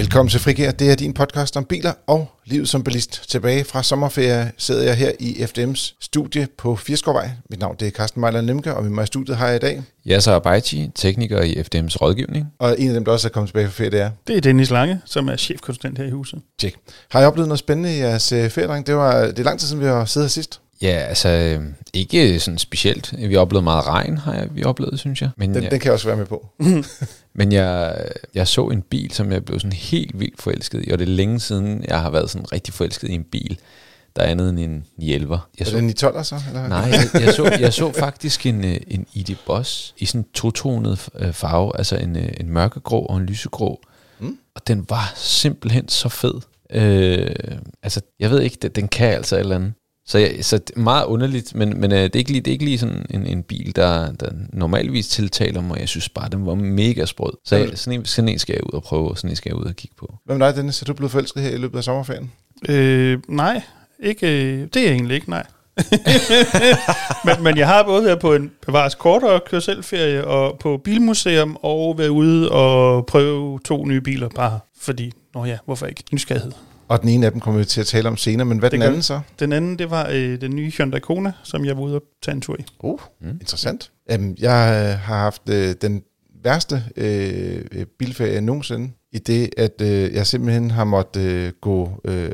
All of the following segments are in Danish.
Velkommen til Frigær. Det er din podcast om biler og livet som bilist. Tilbage fra sommerferie sidder jeg her i FDM's studie på Firskovvej. Mit navn det er Carsten Mejler Nemke, og med mig i studiet har jeg i dag. Yasser Abaichi, tekniker i FDM's rådgivning. Og en af dem, der også er kommet tilbage fra ferie, det er... Det er Dennis Lange, som er chefkonsulent her i huset. Tjek. Har I oplevet noget spændende i jeres feriedreng? Det, var, det er lang tid siden, vi har siddet her sidst. Ja, altså øh, ikke sådan specielt. Vi har oplevet meget regn, har jeg, vi oplevet, synes jeg. Men den, jeg, den kan jeg også være med på. men jeg, jeg så en bil, som jeg blev sådan helt vildt forelsket i, og det er længe siden, jeg har været sådan rigtig forelsket i en bil, der er andet end en 911. Jeg er så, det en 12 så? Eller? Nej, jeg, jeg, så, jeg så faktisk en, øh, en ID Boss i sådan to-tonet øh, farve, altså en, øh, en mørkegrå og en lysegrå. Mm. Og den var simpelthen så fed. Øh, altså, jeg ved ikke, den kan altså et eller andet. Så, ja, så det er meget underligt, men, men øh, det, er ikke lige, det er ikke lige sådan en, en bil, der, der normalvis tiltaler mig. Jeg synes bare, den var mega sprød. Så jeg, sådan, en, sådan en skal jeg ud og prøve, og sådan en skal jeg ud og kigge på. Hvad med dig, Dennis? Er du blevet forelsket her i løbet af sommerferien? Øh, nej, ikke, øh, det er jeg egentlig ikke, nej. men, men jeg har både været på en bevares kortere kørselferie og på bilmuseum og været ude og prøve to nye biler bare fordi, nå ja, hvorfor ikke? Nysgerrighed. Og den ene af dem kommer vi til at tale om senere, men hvad Det den anden så? Den anden, det var øh, den nye Hyundai Kona, som jeg var ude og tage en tur i. Uh, mm. interessant. Um, jeg øh, har haft øh, den værste øh, øh, bilferie nogensinde, i det, at øh, jeg simpelthen har måttet øh, gå, øh, jeg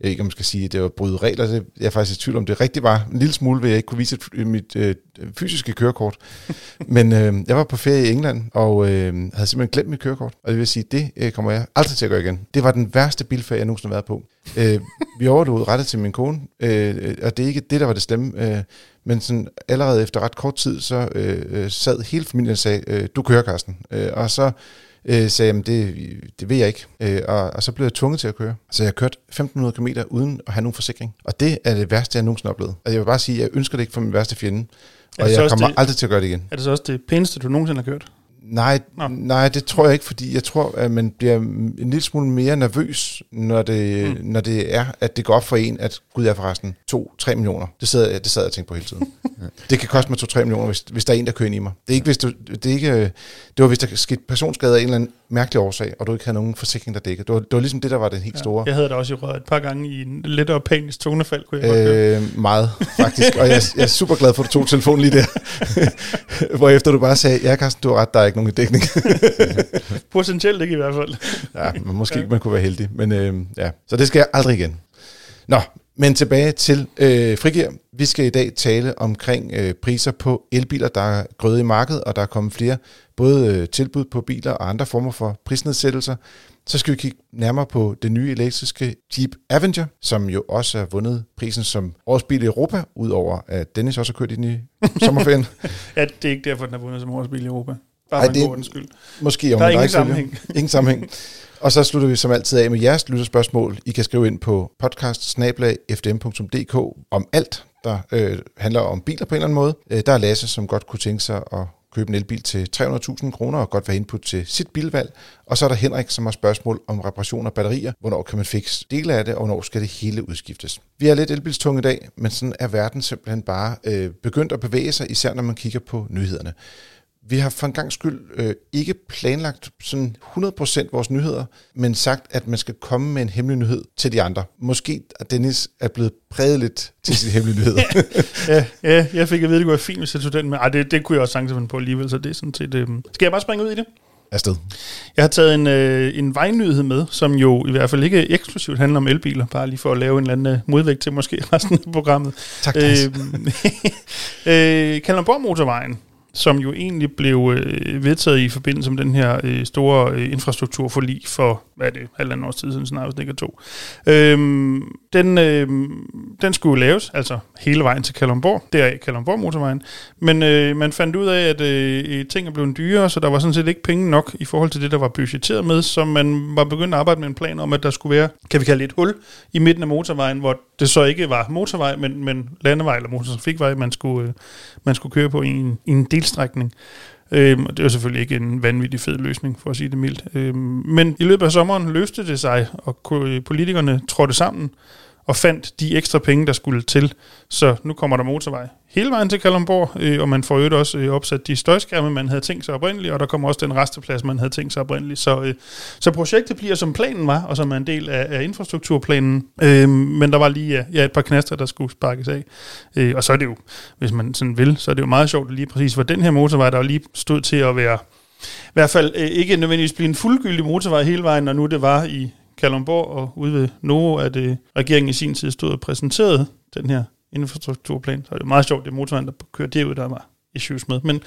ved ikke om man skal sige, at det var bryde regler, det, jeg er faktisk i tvivl om, det rigtigt var. En lille smule vil jeg ikke kunne vise et, mit øh, fysiske kørekort. Men øh, jeg var på ferie i England, og øh, havde simpelthen glemt mit kørekort. Og det vil sige, det øh, kommer jeg aldrig til at gøre igen. Det var den værste bilferie, jeg nogensinde har været på. Øh, vi overdrog rettet til min kone, øh, og det er ikke det, der var det slemme. Øh, men sådan, allerede efter ret kort tid, så øh, øh, sad hele familien og sagde, øh, du kører, Carsten. Øh, og så øh, sagde jeg, det, det ved jeg ikke. Øh, og, og så blev jeg tvunget til at køre. Så jeg har kørt 1500 km uden at have nogen forsikring. Og det er det værste, jeg nogensinde har oplevet. Og jeg vil bare sige, at jeg ønsker det ikke for min værste fjende. Og jeg kommer det- aldrig til at gøre det igen. Er det så også det pæneste, du nogensinde har kørt? Nej, Nå. nej, det tror jeg ikke, fordi jeg tror, at man bliver en lille smule mere nervøs, når det, mm. når det er, at det går op for en, at gud er forresten 2-3 millioner. Det sad, jeg, det sad jeg og tænkte på hele tiden. det kan koste mig 2-3 millioner, hvis, hvis der er en, der kører ind i mig. Det er ikke, hvis du, det, er ikke, øh, det var, hvis der skete personskade af en eller anden mærkelig årsag, og du ikke havde nogen forsikring, der dækkede. Det var, det var ligesom det, der var den helt store. Jeg havde det også i røret et par gange i en lettere panisk tonefald, kunne jeg godt. Øh, meget, faktisk. Og jeg, jeg er super glad for, at du tog telefonen lige der. Hvorefter du bare sagde, ja Carsten, du har ret, der er ikke nogen dækning. Potentielt ikke i hvert fald. Ja, men måske ja. man kunne være heldig. Men øh, ja, så det skal jeg aldrig igen. Nå, men tilbage til øh, frigir. Vi skal i dag tale omkring øh, priser på elbiler, der er grøde i markedet, og der er kommet flere både øh, tilbud på biler og andre former for prisnedsættelser. Så skal vi kigge nærmere på det nye elektriske Jeep Avenger, som jo også har vundet prisen som årets bil i Europa, udover at Dennis også har kørt i den i sommerferien. Ja, det er ikke derfor, den har vundet som årets bil i Europa. Bare Ej, det- ordens skyld. Måske om Der er en ingen rækkefølge. sammenhæng. Ingen sammenhæng. Og så slutter vi som altid af med jeres lytterspørgsmål. I kan skrive ind på podcast om alt, der øh, handler om biler på en eller anden måde. Øh, der er Lasse, som godt kunne tænke sig at købe en elbil til 300.000 kroner og godt være input til sit bilvalg. Og så er der Henrik, som har spørgsmål om reparation af batterier. Hvornår kan man fikse dele af det, og hvornår skal det hele udskiftes? Vi er lidt elbilstunge i dag, men sådan er verden simpelthen bare øh, begyndt at bevæge sig, især når man kigger på nyhederne. Vi har for en gang skyld øh, ikke planlagt sådan 100% vores nyheder, men sagt, at man skal komme med en hemmelig nyhed til de andre. Måske at Dennis er blevet præget lidt til sin hemmelige nyhed. Ja, ja, jeg fik at vide, at det kunne være fint, hvis jeg tog den med. Ej, det, det kunne jeg også sagtens finde på alligevel, så det er sådan set... Øh. Skal jeg bare springe ud i det? Afsted. Jeg har taget en, øh, en vejnyhed med, som jo i hvert fald ikke eksklusivt handler om elbiler, bare lige for at lave en eller anden øh, modvægt til måske resten af programmet. Tak, Dennis. øh, Kalundborg Motorvejen, som jo egentlig blev øh, vedtaget i forbindelse med den her øh, store øh, infrastrukturforlig for, hvad er det, halvanden års tid siden, snart hvis det ikke er to. Øhm, den, øh, den skulle jo laves, altså hele vejen til Kalundborg, der er Kalundborg Motorvejen, men øh, man fandt ud af, at øh, øh, ting er blevet dyrere, så der var sådan set ikke penge nok i forhold til det, der var budgetteret med, så man var begyndt at arbejde med en plan om, at der skulle være, kan vi kalde det et hul i midten af motorvejen, hvor det så ikke var motorvej, men, men landevej eller motortrafikvej, man skulle, øh, man skulle køre på i en, i en delstrækning. Øhm, og det var selvfølgelig ikke en vanvittig fed løsning, for at sige det mildt. Øhm, men i løbet af sommeren løste det sig, og politikerne trådte sammen og fandt de ekstra penge, der skulle til. Så nu kommer der motorvej hele vejen til Kalundborg, øh, og man får jo også øh, opsat de støjskærme, man havde tænkt sig oprindeligt, og der kommer også den resteplads, man havde tænkt sig oprindeligt. Så, øh, så projektet bliver, som planen var, og som er en del af, af infrastrukturplanen. Øh, men der var lige ja, ja, et par knaster, der skulle sparkes af. Øh, og så er det jo, hvis man sådan vil, så er det jo meget sjovt lige præcis, hvor den her motorvej, der lige stod til at være i hvert fald øh, ikke nødvendigvis blive en fuldgyldig motorvej hele vejen, når nu det var i Kalundborg og ude ved Novo, at øh, regeringen i sin tid stod og præsenterede den her infrastrukturplan. Så er det meget sjovt, det er motorvejen, der kører derud, der var issues med. Men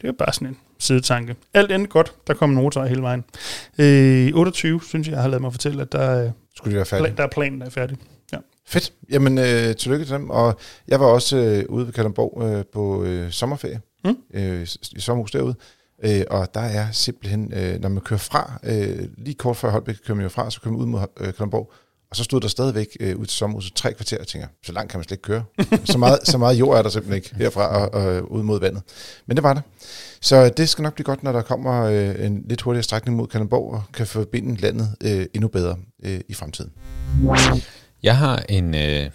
det er bare sådan en sidetanke. Alt endte godt. Der kom en motorvej hele vejen. Øh, 28, synes jeg, jeg har lavet mig fortælle, at der, Skulle de være færdige? plan, der er planen, der er færdig. Ja. Fedt. Jamen, øh, tillykke til dem. Og jeg var også øh, ude ved Kalundborg øh, på øh, sommerferie, Mm. øh, i sommerhus derude. Øh, og der er simpelthen, øh, når man kører fra, øh, lige kort før Holbæk kører man jo fra, så kører man ud mod øh, Kalundborg, og så stod der stadigvæk øh, ud til sommerhuset tre kvarter, og tænker, så langt kan man slet ikke køre. så, meget, så meget jord er der simpelthen ikke herfra og, og øh, ud mod vandet. Men det var der. Så det skal nok blive godt, når der kommer øh, en lidt hurtigere strækning mod Kalundborg, og kan forbinde landet øh, endnu bedre øh, i fremtiden. Jeg har en, øh, ja,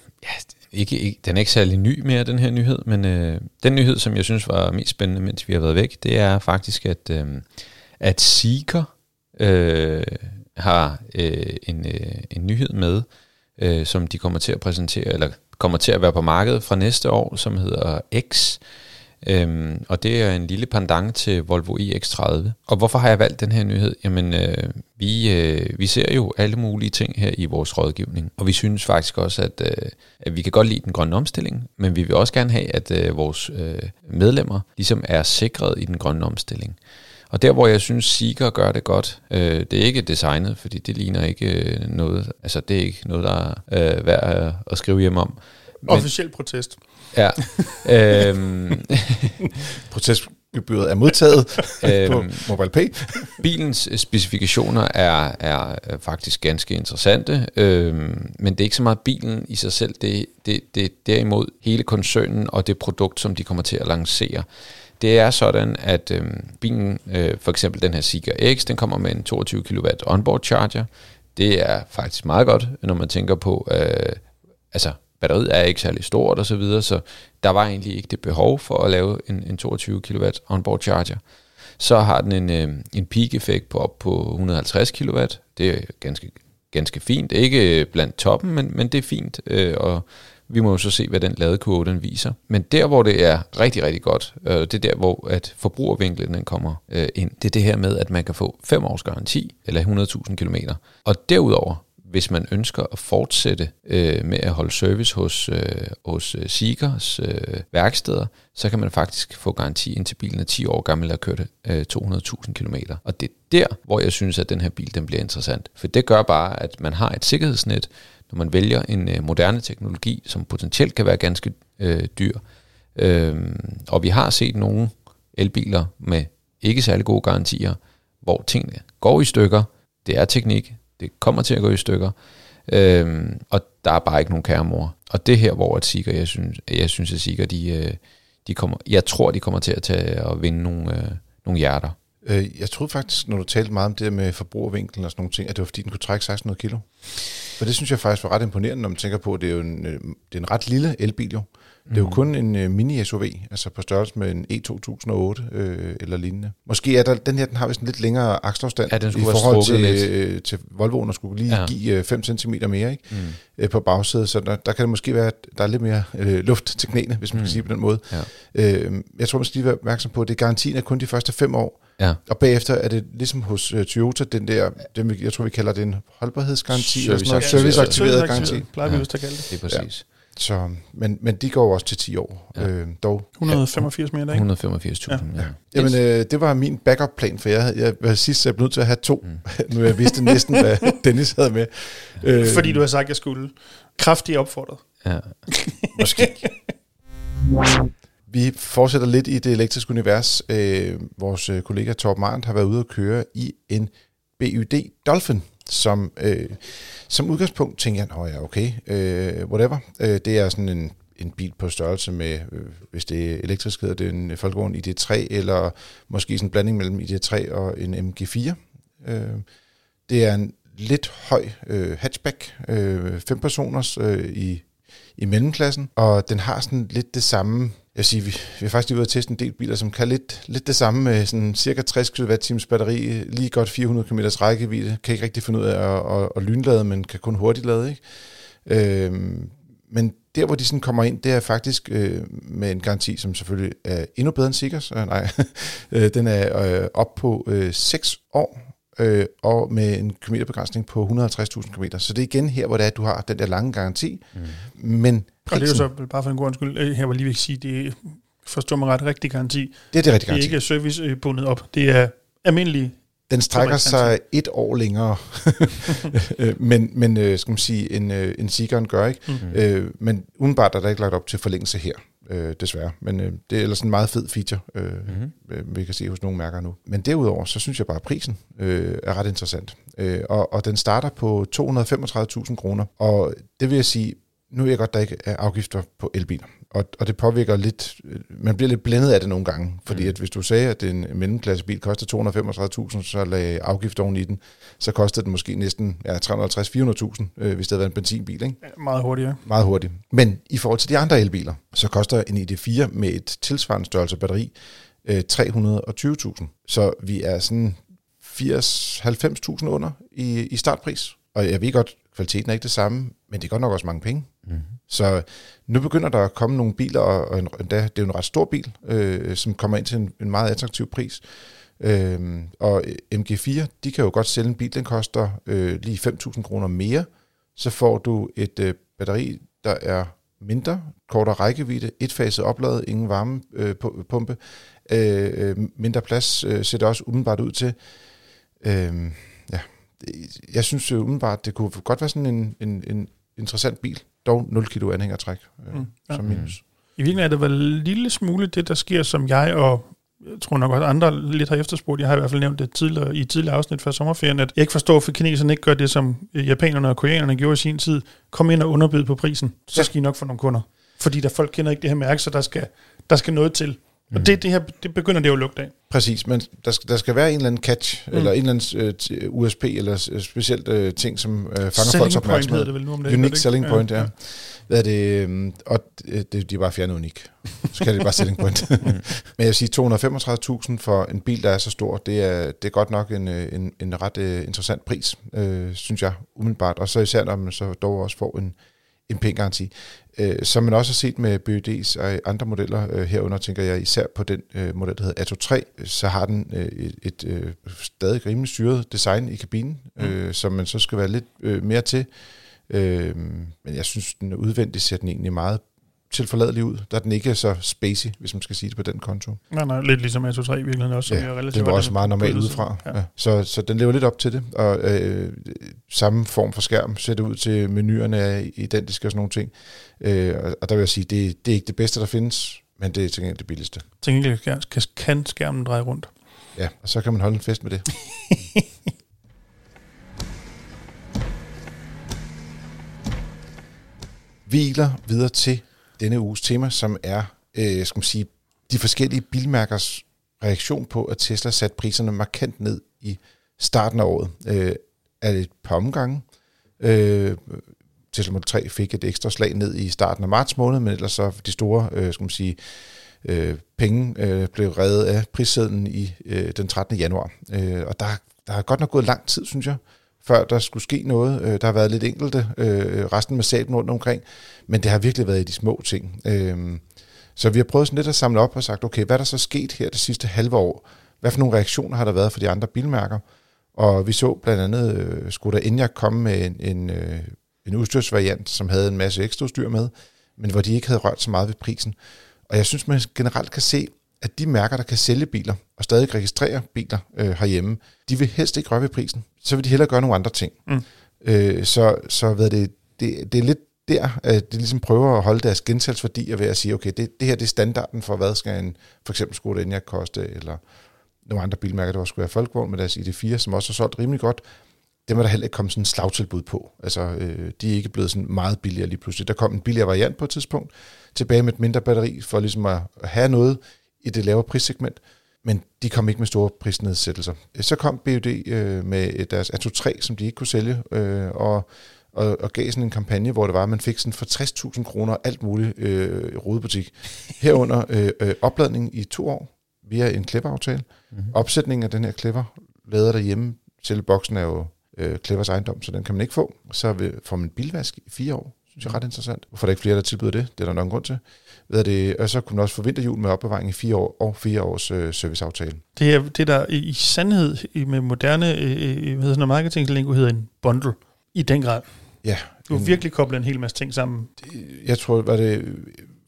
ikke, ikke, den er ikke særlig ny mere, den her nyhed, men øh, den nyhed, som jeg synes var mest spændende, mens vi har været væk, det er faktisk, at, øh, at Seeker øh, har øh, en, øh, en nyhed med, øh, som de kommer til at præsentere, eller kommer til at være på markedet fra næste år, som hedder X. Øhm, og det er en lille pendant til Volvo EX30. Og hvorfor har jeg valgt den her nyhed? Jamen, øh, vi, øh, vi ser jo alle mulige ting her i vores rådgivning, og vi synes faktisk også, at, øh, at vi kan godt lide den grønne omstilling, men vi vil også gerne have, at øh, vores øh, medlemmer ligesom er sikret i den grønne omstilling. Og der, hvor jeg synes, Seeker gør det godt, øh, det er ikke designet, fordi det ligner ikke øh, noget, altså det er ikke noget, der er øh, værd at, at skrive hjem om. Men, Officiel protest ja, øhm, Protestgebyret er modtaget på øhm, MobilePay. Bilens specifikationer er, er øh, faktisk ganske interessante, øhm, men det er ikke så meget bilen i sig selv, det, det, det er derimod hele koncernen og det produkt, som de kommer til at lancere. Det er sådan, at øhm, bilen, øh, for eksempel den her Seeker X, den kommer med en 22 kW onboard charger. Det er faktisk meget godt, når man tænker på, øh, altså batteriet er ikke særlig stort og så videre, så der var egentlig ikke det behov for at lave en, en 22 kW onboard charger. Så har den en, øh, en peak-effekt på op på 150 kW. Det er ganske, ganske fint. Ikke blandt toppen, men, men det er fint. Øh, og vi må jo så se, hvad den ladekurve den viser. Men der, hvor det er rigtig, rigtig godt, øh, det er der, hvor at forbrugervinklen den kommer øh, ind. Det er det her med, at man kan få 5 års garanti, eller 100.000 km. Og derudover, hvis man ønsker at fortsætte øh, med at holde service hos, øh, hos øh, Seekers øh, værksteder, så kan man faktisk få garanti indtil bilen er 10 år gammel og kørte kørt øh, 200.000 km. Og det er der, hvor jeg synes, at den her bil den bliver interessant. For det gør bare, at man har et sikkerhedsnet, når man vælger en øh, moderne teknologi, som potentielt kan være ganske øh, dyr. Øh, og vi har set nogle elbiler med ikke særlig gode garantier, hvor tingene går i stykker. Det er teknik, det kommer til at gå i stykker, øhm, og der er bare ikke nogen kære mor. Og det her, hvor at Seeker, jeg synes, jeg synes at Seeker, de, øh, de kommer, jeg tror, de kommer til at tage og vinde nogle, øh, nogle hjerter. Øh, jeg troede faktisk, når du talte meget om det der med forbrugervinkelen og sådan nogle ting, at det var fordi, den kunne trække 1600 kilo. For det synes jeg faktisk var ret imponerende, når man tænker på, at det er jo en, øh, det er en ret lille elbil jo. Det er jo Mm. kun en uh, mini-SUV, altså på størrelse med en E2008 øh, eller lignende. Måske er der, den her, den har vist en lidt længere akselafstand Ja, den i forhold til, lidt. øh, til Volvoen, og skulle lige Ja. ja. give øh, 5 cm mere ikke? Mm. Øh, på bagsædet, så der, der kan det måske være, at der er lidt mere øh, luft til knæene, hvis man mm. Kan sige på den måde. Ja. Øh, jeg tror, man skal lige være opmærksom på, at det garantien er kun de første fem år, Ja. og bagefter er det ligesom hos uh, Toyota, den der, den, jeg tror vi kalder det en holdbarhedsgaranti, eller sådan noget, Serviceaktiveret. serviceaktiveret garanti. Plejer vi Ja. at kalde det. Det er præcis. Så, men, men de går også til 10 år, Ja. øh, dog. 185 mere, ikke? 185.000. Ja. Ja. Jamen, øh, det var min backup-plan, for jeg, havde- jeg var sidst, jeg blev nødt til at have to. Mm. Nu jeg vidste næsten, hvad Dennis havde med. Øh, Fordi du har sagt, at jeg skulle. Kraftigt opfordret. Ja. Måske. Vi fortsætter lidt i det elektriske univers. Øh, vores øh, kollega Torben Arndt har været ude at køre i en BYD Dolphin, som øh, som udgangspunkt tænker jeg, at ja, okay, øh, whatever. Øh, det er sådan en, en bil på størrelse med, øh, hvis det er elektrisk, hedder det en Volkswagen ID3, eller måske sådan en blanding mellem ID3 og en MG4. Øh, det er en lidt høj øh, hatchback, øh, fem personers øh, i, i mellemklassen, og den har sådan lidt det samme, jeg vil sige, vi, vi har faktisk lige ude at teste en del biler, som kan lidt, lidt det samme med sådan cirka 60 kWh batteri, lige godt 400 km rækkevidde, kan ikke rigtig finde ud af at, at, at lynlade, men kan kun hurtigt lade, ikke? Øh, men der, hvor de sådan kommer ind, det er faktisk øh, med en garanti, som selvfølgelig er endnu bedre end Sikkers. Øh, nej, øh, den er øh, op på øh, 6 år, øh, og med en kilometerbegrænsning på 150.000 km. Så det er igen her, hvor det er, at du har den der lange garanti. Mm. Men og det er jo så bare for en god undskyld, øh, her var lige vil sige, det er, forstår mig ret, rigtig garanti. Det er det rigtig garanti. Det er ikke servicebundet op. Det er almindelig den strækker sig et år længere, men, men øh, skal man sige, en, øh, en Sigeren gør ikke. Mm-hmm. Øh, men udenbart er der ikke lagt op til forlængelse her, øh, desværre. Men øh, det er ellers en meget fed feature, øh, mm-hmm. vi kan se hos nogle mærker nu. Men derudover, så synes jeg bare, at prisen øh, er ret interessant. Øh, og, og den starter på 235.000 kroner, og det vil jeg sige, nu er jeg godt, der ikke er afgifter på elbiler og, og det påvirker lidt, man bliver lidt blændet af det nogle gange, fordi mm. at hvis du sagde, at en mellemklassebil koster 235.000, så lagde afgift oven i den, så kostede den måske næsten ja, 350-400.000, øh, hvis det havde været en benzinbil. Ikke? Ja, meget hurtigere. Meget hurtigt. Men i forhold til de andre elbiler, så koster en ID4 med et tilsvarende størrelse batteri øh, 320.000. Så vi er sådan 80-90.000 under i, i startpris. Og jeg ved godt, kvaliteten er ikke det samme, men det er godt nok også mange penge. Mm. Så nu begynder der at komme nogle biler, og endda, det er jo en ret stor bil, øh, som kommer ind til en, en meget attraktiv pris. Øh, og MG4, de kan jo godt sælge en bil, den koster øh, lige 5.000 kroner mere. Så får du et øh, batteri, der er mindre, kortere rækkevidde, etfaset opladet, ingen varmepumpe, øh, øh, øh, mindre plads øh, ser det også udenbart ud til. Øh, ja, jeg synes jo udenbart, det kunne godt være sådan en, en, en interessant bil dog 0 kilo anhængertræk øh, mm. ja. som minus. I virkeligheden er det vel en lille smule det, der sker, som jeg og jeg tror nok også andre lidt har efterspurgt. Jeg har i hvert fald nævnt det tidligere, i tidligere afsnit før sommerferien, at jeg ikke forstår, for kineserne ikke gør det, som japanerne og koreanerne gjorde i sin tid. Kom ind og underbyde på prisen, så skal I nok få nogle kunder. Fordi der folk kender ikke det her mærke, så der skal, der skal noget til. Og mm. det, det, her, det begynder det jo at lugte af. Præcis, men der skal, der skal være en eller anden catch, mm. eller en eller anden uh, USP, eller uh, specielt uh, ting, som uh, fanger selling folks opmærksomhed. det vel nu om det. Unique selling point, ja. ja. Hvad er det, um, og det, de er bare fjernet unik. Så kan det bare selling point. mm. Men jeg vil sige, 235.000 for en bil, der er så stor, det er, det er godt nok en, en, en ret uh, interessant pris, uh, synes jeg, umiddelbart. Og så især, når man så dog også får en, en pæn garanti. Øh, som man også har set med BYD's og andre modeller øh, herunder, tænker jeg især på den øh, model, der hedder Atto 3, så har den øh, et, et øh, stadig rimelig styret design i kabinen, mm. øh, som man så skal være lidt øh, mere til. Øh, men jeg synes, den udvendigt ser den egentlig meget tilforladelig ud. Er den ikke så spacey, hvis man skal sige det på den konto. Nej, nej, lidt ligesom S3 i virkeligheden også. Ja, er relativt det var også meget normalt udefra. Ja. Ja. Så, så den lever lidt op til det, og øh, samme form for skærm ser det ud til, menuerne er identiske og sådan nogle ting. Øh, og der vil jeg sige, det, det er ikke det bedste, der findes, men det er til gengæld det billigste. Til gengæld kan, kan skærmen dreje rundt. Ja, og så kan man holde en fest med det. hviler videre til denne uges tema, som er øh, skal man sige, de forskellige bilmærkers reaktion på, at Tesla satte priserne markant ned i starten af året. Øh, er det et par omgange. Øh, Tesla Model 3 fik et ekstra slag ned i starten af marts måned, men ellers så de store øh, skal man sige, øh, penge øh, blev reddet af prissedlen i øh, den 13. januar. Øh, og der, der har godt nok gået lang tid, synes jeg, før der skulle ske noget. Øh, der har været lidt enkelte, øh, resten med sablen rundt omkring, men det har virkelig været i de små ting. Øh, så vi har prøvet sådan lidt at samle op og sagt, okay, hvad er der så sket her det sidste halve år? Hvad for nogle reaktioner har der været for de andre bilmærker? Og vi så blandt andet øh, Skoda Enyaq komme med en, en, øh, en udstyrsvariant, som havde en masse ekstra udstyr med, men hvor de ikke havde rørt så meget ved prisen. Og jeg synes, man generelt kan se, at de mærker, der kan sælge biler og stadig registrere biler øh, herhjemme, de vil helst ikke røre ved prisen. Så vil de hellere gøre nogle andre ting. Mm. Øh, så så hvad det, det, det er lidt der, at de ligesom prøver at holde deres gensalgsværdier ved at sige, okay, det, det her det er standarden for, hvad skal en for eksempel Skoda Enyaq koste, eller nogle andre bilmærker, der også skulle være Folkevogn med deres ID4, som også har solgt rimelig godt. Dem er der heller ikke kommet sådan en slagtilbud på. Altså, øh, de er ikke blevet sådan meget billigere lige pludselig. Der kom en billigere variant på et tidspunkt, tilbage med et mindre batteri, for ligesom at have noget i det lavere prissegment. men de kom ikke med store prisnedsættelser. Så kom BUD øh, med deres Atto 3, som de ikke kunne sælge, øh, og, og, og gav sådan en kampagne, hvor det var, at man fik sådan for 60.000 kroner alt muligt øh, rodebutik. Herunder øh, øh, opladning i to år via en Clever-aftale. Mm-hmm. Opsætningen af den her Clever lader derhjemme. Selve boksen er jo øh, Clevers ejendom, så den kan man ikke få. Så vil, får man bilvask i fire år, synes jeg er ret interessant. Hvorfor er der ikke flere, der tilbyder det? Det er der nok en grund til. Ved det, og så kunne man også få vinterhjul med opbevaring i fire år og fire års øh, serviceaftale. Det er det, der i sandhed med moderne øh, hvad hedder marketinglingo hedder en bundle. I den grad. Ja. Du har virkelig koblet en hel masse ting sammen. Jeg tror, var det...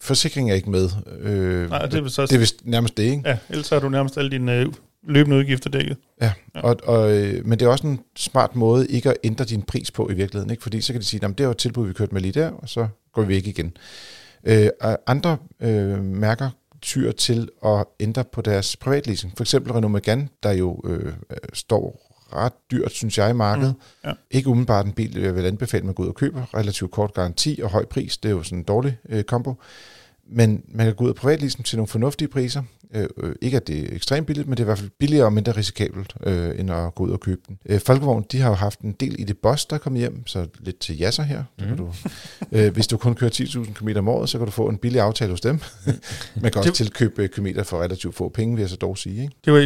Forsikring er ikke med. Øh, Nej, det er, så, det er vist nærmest det, ikke? Ja, ellers har du nærmest alle dine øh, løbende udgifter dækket. Ja, ja. Og, og, øh, men det er også en smart måde ikke at ændre din pris på i virkeligheden, ikke? fordi så kan de sige, at det er jo et tilbud, vi kørte med lige der, og så går vi ikke igen. Øh, andre øh, mærker tyr til at ændre på deres privatleasing. For eksempel Renault Megane, der jo øh, står ret dyrt, synes jeg, i markedet. Mm, ja. Ikke umiddelbart en bil, jeg vil anbefale, at man går ud og køber. Relativt kort garanti og høj pris, det er jo sådan en dårlig øh, kombo. Men man kan gå ud og privatlease til nogle fornuftige priser. Øh, øh, ikke at det er ekstremt billigt, men det er i hvert fald billigere og mindre risikabelt, øh, end at gå ud og købe den. Øh, Folkevogn, de har jo haft en del i det boss, der er kommet hjem, så lidt til jasser her. Mm. Kan du, øh, hvis du kun kører 10.000 km om året, så kan du få en billig aftale hos dem. man kan også det, tilkøbe øh, kilometer for relativt få penge, vil jeg så dog sige. Ikke? Det var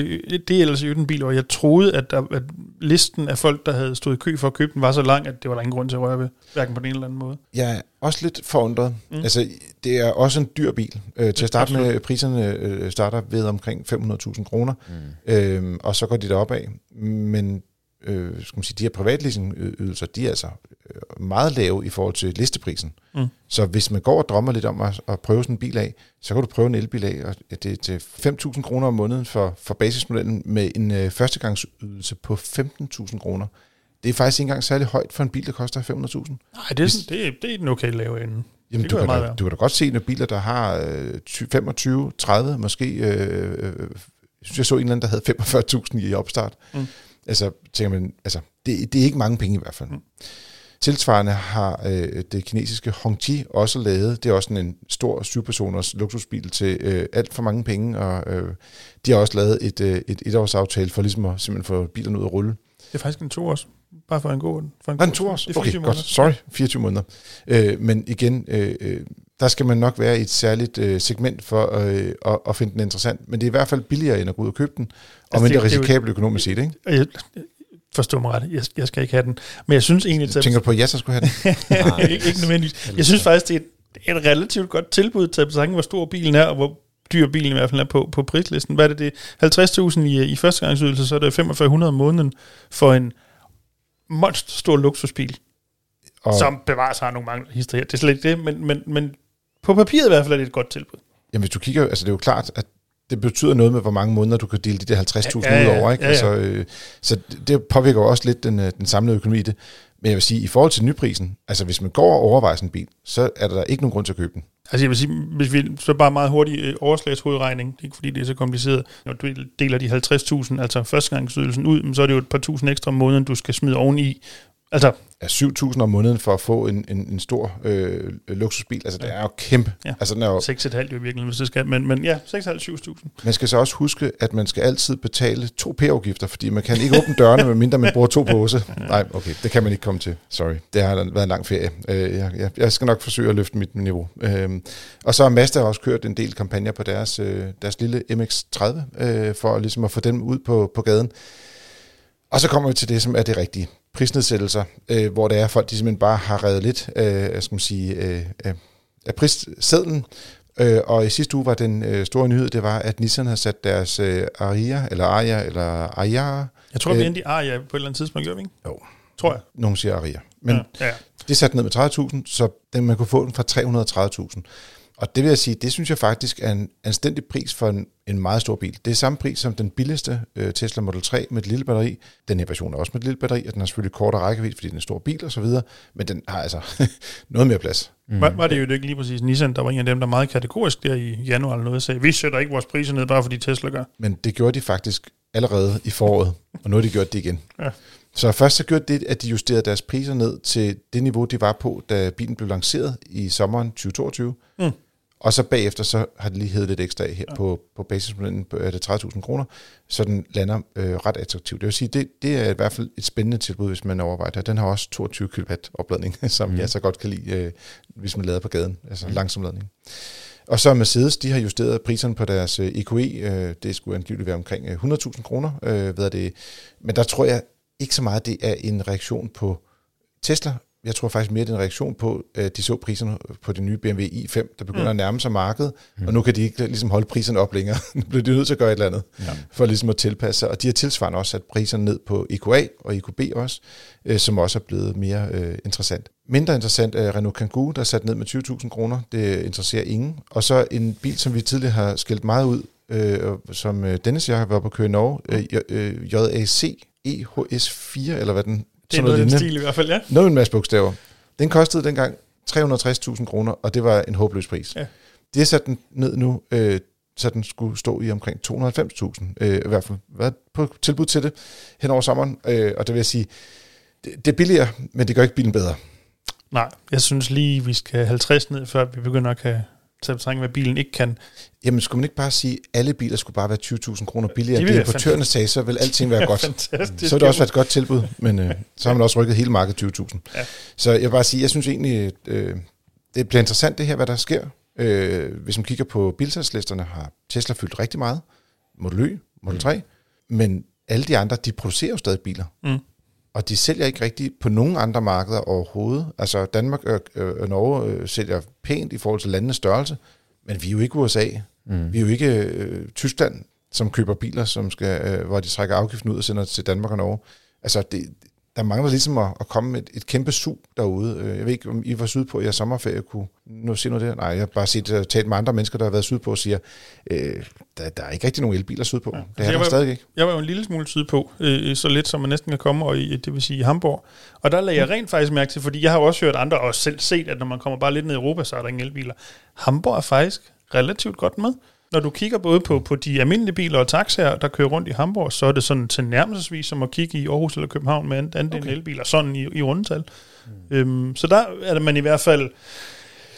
det er ellers jo den bil, og jeg troede, at, der, at listen af folk, der havde stået i kø for at købe den, var så lang, at det var der ingen grund til at røre ved, hverken på den ene eller anden måde. Jeg også lidt forundret. Mm. Altså, det er også en dyr bil. Øh, til at starte med, priserne øh, starter ved omkring 500.000 kroner, mm. øh, og så går de derop af. Men øh, skal man sige, de her privatleasingydelser, de er altså øh, meget lave i forhold til listeprisen. Mm. Så hvis man går og drømmer lidt om at, at prøve sådan en bil af, så kan du prøve en elbil af, og det er til 5.000 kroner om måneden for, for basismodellen med en øh, førstegangsydelse på 15.000 kroner det er faktisk ikke engang særlig højt for en bil, der koster 500.000. Nej, det er, det, er, det er den okay lave ende. Jamen, du kan, da, du kan da godt se, at biler, der har øh, 25, 30, måske... Øh, øh, jeg synes, jeg så en eller anden, der havde 45.000 i opstart. Mm. Altså, tænker man, altså, det, det er ikke mange penge i hvert fald. Mm. Tilsvarende har øh, det kinesiske Hongqi også lavet, det er også en stor syvpersoners luksusbil til øh, alt for mange penge, og øh, de har også lavet et, øh, et etårsaftale for ligesom at simpelthen få bilerne ud at rulle. Det er faktisk en to års. Bare for en god... For en god, en to års? Okay, godt. Sorry, 24 måneder. Øh, men igen, øh, øh, der skal man nok være i et særligt øh, segment for øh, at, at finde den interessant. Men det er i hvert fald billigere end at gå ud og købe den, og altså, mindre risikabelt økonomisk set, ikke? Jeg, forstå mig ret, jeg, jeg skal ikke have den. Men jeg synes egentlig... Tænker du på, at jeg så skulle have den? Nej, ikke, ikke nødvendigvis. Jeg synes faktisk, det er et, et relativt godt tilbud til at hvor stor bilen er, og hvor dyr bilen i hvert fald er på, på prislisten. Hvad er det? det 50.000 i, i førstegangsydelse, så er det 4500 om måneden for en monster stor luksusbil, og som bevares har nogle mange historier. Det er slet ikke det, men, men, men på papiret i hvert fald er det et godt tilbud. Jamen hvis du kigger, altså det er jo klart, at det betyder noget med, hvor mange måneder du kan dele de der 50.000 ja, ja, ja, ud over. Ikke? Ja, ja. Altså, øh, så det påvirker også lidt den, øh, den samlede økonomi i det. Men jeg vil sige, i forhold til nyprisen, altså hvis man går og overvejer sådan en bil, så er der ikke nogen grund til at købe den. Altså jeg vil sige, hvis vi så bare meget hurtig øh, overslagshovedregning, det er ikke fordi det er så kompliceret, når du deler de 50.000, altså førstegangsydelsen ud, så er det jo et par tusind ekstra om måneden, du skal smide oveni, Altså, ja, 7.000 om måneden for at få en, en, en stor øh, luksusbil, altså ja. det er jo kæmpe. Ja. Altså, den er jo, 6,5 jo virkelig, hvis det skal, men, men ja, 6.500-7.000. Man skal så også huske, at man skal altid betale to p-afgifter, fordi man kan ikke åbne dørene, medmindre man bruger to pose. Nej, okay, det kan man ikke komme til. Sorry, det har været en lang ferie. Øh, jeg, jeg, jeg skal nok forsøge at løfte mit niveau. Øh, og så har Mazda også kørt en del kampagner på deres, øh, deres lille MX-30, øh, for ligesom at få dem ud på, på gaden. Og så kommer vi til det, som er det rigtige. Prisnedsættelser, øh, hvor det er folk, de simpelthen bare har reddet lidt øh, skal man sige, øh, af prissedlen. Øh, og i sidste uge var den øh, store nyhed, det var, at Nissan har sat deres øh, Aria, eller Aria, eller Aria. Jeg tror, øh, vi endte i Aria på et eller andet tidspunkt, gør vi ikke? Jo. Tror jeg. Nogen siger Aria. Men ja, ja. det er sat ned med 30.000, så den, man kunne få den fra 330.000. Og det vil jeg sige, det synes jeg faktisk er en anstændig pris for en, en meget stor bil. Det er samme pris som den billigste øh, Tesla Model 3 med et lille batteri. Den her version er også med et lille batteri, og den har selvfølgelig kortere rækkevidde, fordi den er en stor bil og så videre, men den har altså noget mere plads. Mm. Var, var det jo ikke lige præcis Nissan, der var en af dem, der meget kategorisk der i januar eller noget, sagde, vi sætter ikke vores priser ned, bare fordi Tesla gør. Men det gjorde de faktisk allerede i foråret, og nu har de gjort det igen. Ja. Så først så gjorde det, at de justerede deres priser ned til det niveau, de var på, da bilen blev lanceret i sommeren 2022. Mm. Og så bagefter, så har det lige heddet lidt ekstra af her ja. på, på basismodellen, det 30.000 kroner, så den lander øh, ret attraktivt. Det vil sige, det, det er i hvert fald et spændende tilbud, hvis man overvejer det. Den har også 22 kW opladning, som mm. jeg så godt kan lide, øh, hvis man lader på gaden, altså mm. langsom ladning. Og så Mercedes, de har justeret priserne på deres øh, EQE. Øh, det skulle angiveligt være omkring 100.000 kroner. Øh, ved det. Men der tror jeg ikke så meget, det er en reaktion på Tesla. Jeg tror faktisk mere, det er en reaktion på, at de så priserne på det nye BMW i5, der begynder mm. at nærme sig markedet, mm. og nu kan de ikke ligesom holde priserne op længere. nu bliver de nødt til at gøre et eller andet, ja. for ligesom at tilpasse sig. Og de har tilsvarende også sat priserne ned på EQA og EQB også, øh, som også er blevet mere øh, interessant. Mindre interessant er Renault Kangoo, der er sat ned med 20.000 kroner. Det interesserer ingen. Og så en bil, som vi tidligere har skældt meget ud, øh, som øh, Dennis og jeg har været på at køre i Norge, øh, øh JAC EHS4, eller hvad den... Det er noget, noget den stil i hvert fald, ja. Noget en masse bogstaver. Den kostede dengang 360.000 kroner, og det var en håbløs pris. Ja. De har sat den ned nu, øh, så den skulle stå i omkring 290.000, øh, i hvert fald været på tilbud til det hen over sommeren, øh, og det vil jeg sige, det, det er billigere, men det gør ikke bilen bedre. Nej, jeg synes lige, vi skal 50 ned, før vi begynder at kan betragtning, hvad bilen ikke kan. Jamen, skulle man ikke bare sige, at alle biler skulle bare være 20.000 kroner billigere? Det er importørerne sagde, så vil alting være godt. så vil det også være et godt tilbud, men øh, så har man også rykket hele markedet 20.000. Ja. Så jeg vil bare sige, jeg synes egentlig, øh, det bliver interessant det her, hvad der sker. Øh, hvis man kigger på bilsalgslisterne, har Tesla fyldt rigtig meget. Model Y, Model 3. Mm. Men alle de andre, de producerer jo stadig biler. Mm og de sælger ikke rigtig på nogen andre markeder overhovedet. Altså Danmark og, og Norge øh, sælger pænt i forhold til landenes størrelse, men vi er jo ikke USA. Mm. Vi er jo ikke øh, Tyskland, som køber biler, som skal, øh, hvor de trækker afgiften ud og sender til Danmark og Norge. Altså det, der mangler ligesom at, at komme et, et kæmpe sug derude. Øh, jeg ved ikke, om I var sydpå i jeres sommerferie, kunne nu se noget det? Nej, jeg har bare set, uh, talt med andre mennesker, der har været sydpå og siger, øh, der, der er ikke rigtig nogen elbiler sydpå. Ja. Det er altså, der stadig ikke. Jeg var jo en lille smule sydpå, øh, så lidt som man næsten kan komme, og i, det vil sige i Hamburg. Og der lagde jeg rent faktisk mærke til, fordi jeg har jo også hørt andre og selv set, at når man kommer bare lidt ned i Europa, så er der ingen elbiler. Hamburg er faktisk relativt godt med når du kigger både på, på de almindelige biler og taxaer, der kører rundt i Hamburg, så er det sådan til nærmelsesvis som at kigge i Aarhus eller København med anden okay. elbiler, sådan i, i rundetal. Mm. Øhm, så der er man i hvert fald,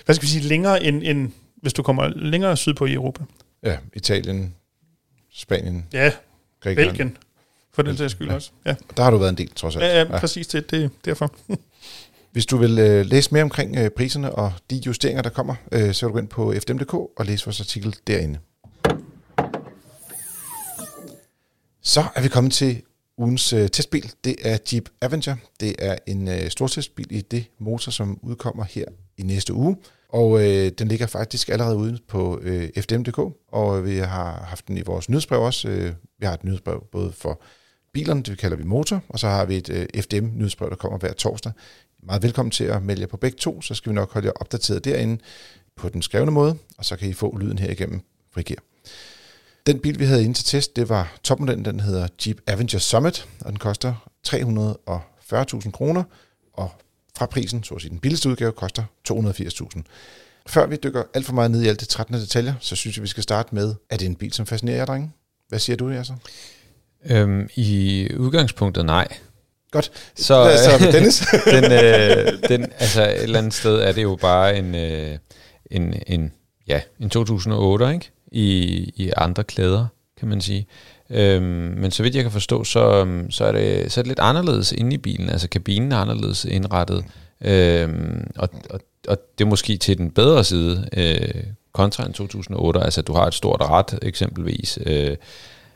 hvad skal vi sige, længere end, end hvis du kommer længere sydpå i Europa. Ja, Italien, Spanien, ja, Grækenland. Belgien, for den sags skyld ja. også. Ja. Der har du været en del, trods alt. Ja, ja, præcis det, det er derfor. Hvis du vil øh, læse mere omkring øh, priserne og de justeringer, der kommer, øh, så kan du gå ind på fdm.dk og læse vores artikel derinde. Så er vi kommet til ugens øh, testbil. Det er Jeep Avenger. Det er en øh, stor testbil i det motor, som udkommer her i næste uge. Og øh, den ligger faktisk allerede ude på øh, fdm.dk, og øh, vi har haft den i vores nyhedsbrev også. Øh, vi har et nyhedsbrev både for bilerne, det kalder vi motor, og så har vi et øh, FDM-nyhedsbrev, der kommer hver torsdag meget velkommen til at melde jer på begge to, så skal vi nok holde jer opdateret derinde på den skrevne måde, og så kan I få lyden her igennem Frigir. Den bil, vi havde inde til test, det var topmodellen, den hedder Jeep Avenger Summit, og den koster 340.000 kroner, og fra prisen, så at sige den billigste udgave, koster 280.000. Før vi dykker alt for meget ned i alle de 13 detaljer, så synes jeg, vi skal starte med, er det en bil, som fascinerer jer, drenge? Hvad siger du, Jasser? Øhm, I udgangspunktet nej. Godt. Så, Hvad så Dennis? den, øh, den, altså et eller andet sted er det jo bare en, øh, en, en, ja, en 2008, ikke? I, i andre klæder, kan man sige. Øhm, men så vidt jeg kan forstå, så, så, er det, så er det lidt anderledes inde i bilen. Altså kabinen er anderledes indrettet. Øhm, og, og, og det er måske til den bedre side øh, kontra en 2008. Altså du har et stort ret eksempelvis. Øh,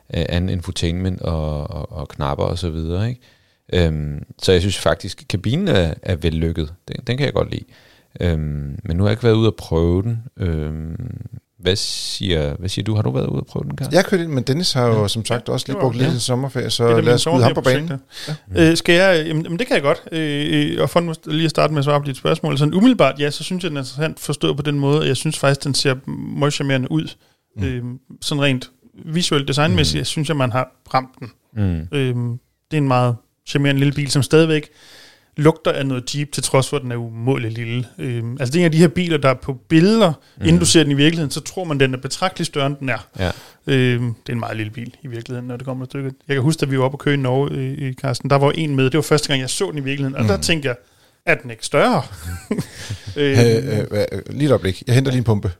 anden infotainment og, og, og knapper og så videre, ikke? Øhm, så jeg synes faktisk, at kabinen er, er vellykket. Den, den kan jeg godt lide. Øhm, men nu har jeg ikke været ude at prøve den. Øhm, hvad siger, hvad siger du? Har du været ude at prøve den, Karl? Jeg har kørt ind, men Dennis har jo ja. som sagt også lige brugt ja. lidt i sommerferie, så det lad os skyde ham på banen. Ja. Øh, skal jeg? Jamen, det kan jeg godt. Øh, og for lige at starte med at svare på dit spørgsmål. Sådan umiddelbart, ja, så synes jeg, den er interessant forstået på den måde. Jeg synes faktisk, den ser meget charmerende ud. Mm. Øh, sådan rent visuelt designmæssigt, mm. synes jeg, man har ramt den. Mm. Øh, det er en meget charmerende lille bil, som stadigvæk lugter af noget Jeep, til trods for, at den er umådelig lille. Øhm, altså det er en af de her biler, der er på billeder, mm. inden du ser den i virkeligheden, så tror man, den er betragteligt større, end den er. Ja. Øhm, det er en meget lille bil i virkeligheden, når det kommer til stykket. Jeg kan huske, at vi var oppe på køen i Norge, øh, Carsten, der var en med, det var første gang, jeg så den i virkeligheden, og mm. der tænkte jeg, er den ikke større? Øh, øh, øh, lige et øjeblik. Jeg henter lige en pumpe.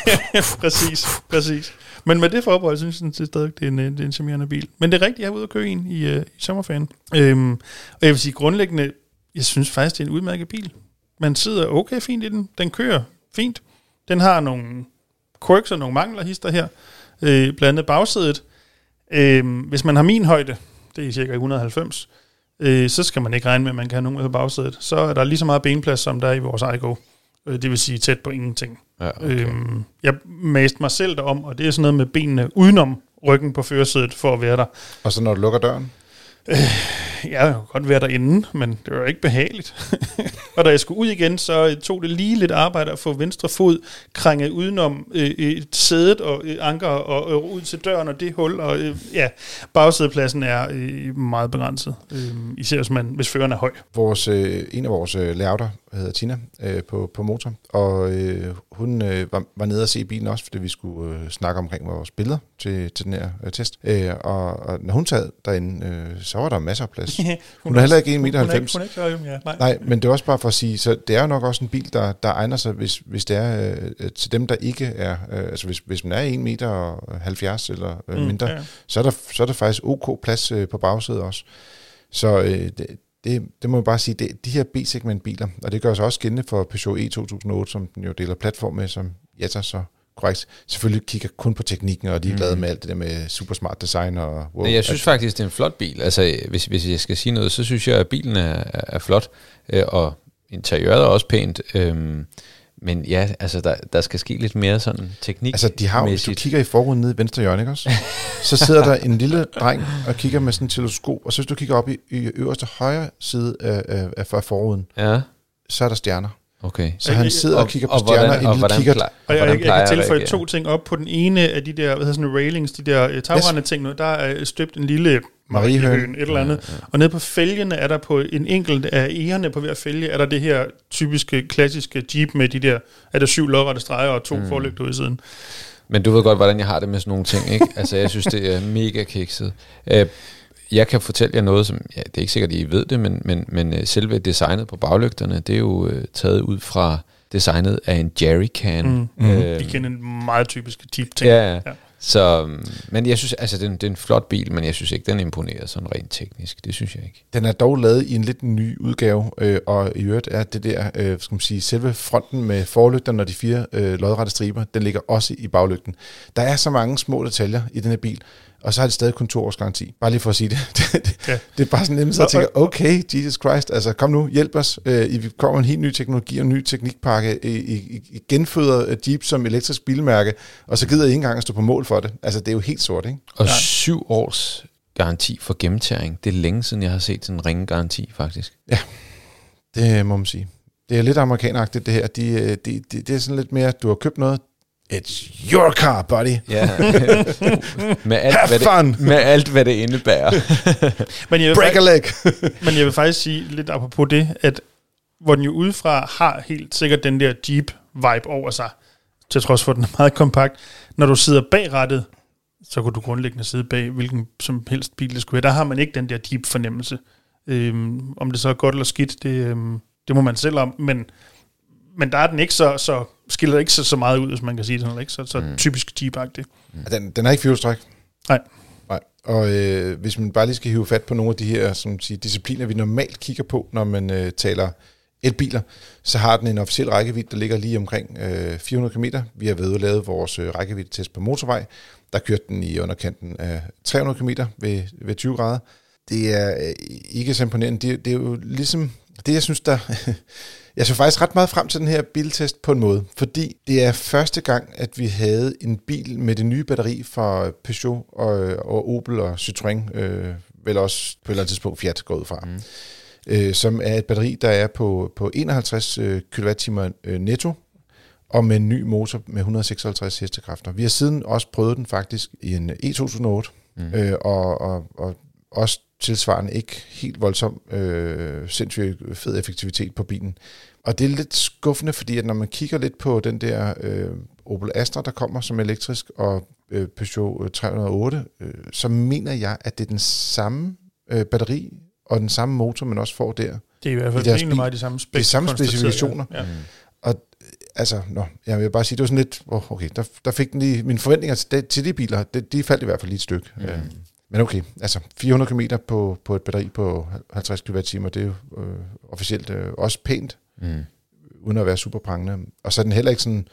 præcis, præcis. Men med det forbehold, synes jeg stadig, det er en, øh, det er en charmerende bil. Men det er rigtigt, jeg er ude og køre en i, uh, i sommerferien. Øhm, og jeg vil sige grundlæggende, jeg synes faktisk, det er en udmærket bil. Man sidder okay fint i den. Den kører fint. Den har nogle quirks og nogle mangler hister her. Øh, blandt andet bagsædet. Øh, hvis man har min højde, det er cirka 190, øh, så skal man ikke regne med, at man kan have nogen på bagsædet. Så er der lige så meget benplads, som der er i vores iGo. Øh, det vil sige tæt på ingenting. Ja, okay. Øhm, jeg maste mig selv derom, og det er sådan noget med benene udenom ryggen på førersædet for at være der. Og så når du lukker døren? Øh, jeg kunne godt være derinde, men det var ikke behageligt. og da jeg skulle ud igen, så tog det lige lidt arbejde at få venstre fod krænget udenom øh, et sædet og øh, anker og, øh, ud til døren og det hul. Og øh, ja, bagsædepladsen er øh, meget begrænset, øh, især hvis, man, hvis føreren er høj. Vores, øh, en af vores øh, hedder Tina øh, på, på motor, og øh, hun øh, var, var nede og se bilen også, fordi vi skulle øh, snakke omkring vores billeder til, til den her øh, test. Øh, og, og når hun sad derinde, øh, så var der masser af plads. hun, hun er heller ikke 1,90 meter. Hun er ikke, hun er ikke høj, ja. Nej. Nej, men det er også bare for at sige, så det er jo nok også en bil, der, der egner sig, hvis, hvis det er øh, til dem, der ikke er, øh, altså hvis, hvis man er 1 meter og 70 eller øh, Mm, mindre, ja. så, er der, så er der faktisk ok plads øh, på bagsædet også. Så øh, det, det, det må jeg bare sige, det, de her B-segment biler, og det gør sig også gældende for Peugeot E 2008, som den jo deler platform med, som Jetta så korrekt, selvfølgelig kigger kun på teknikken, og de er Mm. glade med alt det der med super smart design og wow, jeg synes faktisk, det er en flot bil. Altså, hvis, hvis jeg skal sige noget, så synes jeg, at bilen er, er flot, øh, og interiøret er også pænt. Øhm, men ja, altså, der, der skal ske lidt mere sådan teknik. Altså, de har hvis du kigger i forruden nede i venstre hjørne, ikke også? så sidder der en lille dreng og kigger med sådan en teleskop, og så hvis du kigger op i, i øverste højre side af, af, af for- forruden, Ja, så er der stjerner. Okay. Så han sidder og, kigger på stjerner i en lille hvordan, kikkert. plej- Og jeg, jeg, jeg plejer kan tilføje to ting op på den ene af de der, hvad hedder sådan nogle railings, de der øh, tagrende yes. ting, nu, der er støbt en lille Mariehøn. et eller andet. Ja, ja. Og nede på fælgene er der på en enkelt af egerne på hver fælge, er der det her typiske, klassiske Jeep med de der, er der syv lodrette streger og to mm. forlygter ude i siden. Men du ved godt, hvordan jeg har det med sådan nogle ting, ikke? Altså, jeg synes, det er mega kikset. Øh, jeg kan fortælle jer noget, som, ja, det er ikke sikkert, at I ved det, men, men, men øh, selve designet på baglygterne, det er jo øh, taget ud fra designet af en jerrycan. Mm. Øh, Vi kender en meget typisk Jeep-ting. Ja, ja. Ja. Så, øhm, men jeg synes, altså, det er, en, det er en flot bil, men jeg synes ikke, den imponerer sådan rent teknisk. Det synes jeg ikke. Den er dog lavet i en lidt ny udgave, øh, og i øvrigt er det der, øh, skal man sige, selve fronten med forlygterne og de fire øh, lodrette striber, den ligger også i baglygten. Der er så mange små detaljer i den her bil, og så har de stadig kun to års garanti. Bare lige for at sige det. det, det, Ja. det er bare sådan nemt, så jeg tænker, okay, Jesus Christ, altså kom nu, hjælp os. Øh, I kommer en helt ny teknologi og en ny teknikpakke. I, I, I genføder Jeep som elektrisk bilmærke, og så gider I ikke engang at stå på mål for det. Altså, det er jo helt sort, ikke? Og Ja. ja. syv års garanti for gennemtæring. Det er længe siden, jeg har set sådan en ringe garanti, faktisk. Det må man sige. Det er lidt amerikaneragtigt, det her. De, øh, de, de, det er sådan lidt mere, du har købt noget. It's your car, buddy. Ja. med, alt, Have hvad fun! det, med alt, hvad det indebærer. Men jeg vil Break a faktisk- leg. Men jeg vil faktisk sige lidt apropos det, at hvor den jo udefra har helt sikkert den der Jeep-vibe over sig, til trods for, at den er meget kompakt. Når du sidder bag rattet, så kunne du grundlæggende sidde bag hvilken som helst bil, det skulle være. Der har man ikke den der Jeep-fornemmelse. Øhm, om det så er godt eller skidt, det, øhm, det må man selv om, men, men der er den ikke så, så skiller ikke så, så meget ud, hvis man kan sige det sådan, ikke så, så mm. typisk Jeep-agtig. Den, den har ikke fjolstræk. Nej. Nej. Og øh, hvis man bare lige skal hive fat på nogle af de her som siger, discipliner, vi normalt kigger på, når man øh, taler elbiler, så har den en officiel rækkevidde, der ligger lige omkring øh, 400 km. Vi har været lavet vores øh, rækkevidde-test på motorvej. Der kørte den i underkanten af 300 km ved, ved 20 grader. Det er øh, ikke så imponerende. Det, det er jo ligesom det, jeg synes, der... Jeg så faktisk ret meget frem til den her biltest på en måde, fordi det er første gang, at vi havde en bil med det nye batteri fra Peugeot og, og Opel og Citroën, øh, vel også på et eller andet tidspunkt Fiat går ud fra, mm. øh, som er et batteri, der er på, på 51 øh, kWh øh, netto, og med en ny motor med 156 hestekræfter. Vi har siden også prøvet den faktisk i en E2008, mm. øh, og, og, og også tilsvarende ikke helt voldsom, øh, sindssygt fed effektivitet på bilen. Og det er lidt skuffende, fordi at når man kigger lidt på den der øh, Opel Astra, der kommer som elektrisk, og øh, Peugeot 308, øh, så mener jeg, at det er den samme øh, batteri og den samme motor, man også får der. Det er i hvert fald egentlig bil. meget de samme, spek- De samme specifikationer. Ja. Altså, nå, jeg vil bare sige, det var sådan lidt, oh, okay, der, der fik den lige, mine forventninger til de, til de biler, det, de faldt i hvert fald lige et stykke. Mm. Øh, men okay, altså 400 km på, på et batteri på 50 kWh, det er jo øh, officielt øh, også pænt, Mm. uden at være super prangende. Og så er den heller ikke sådan,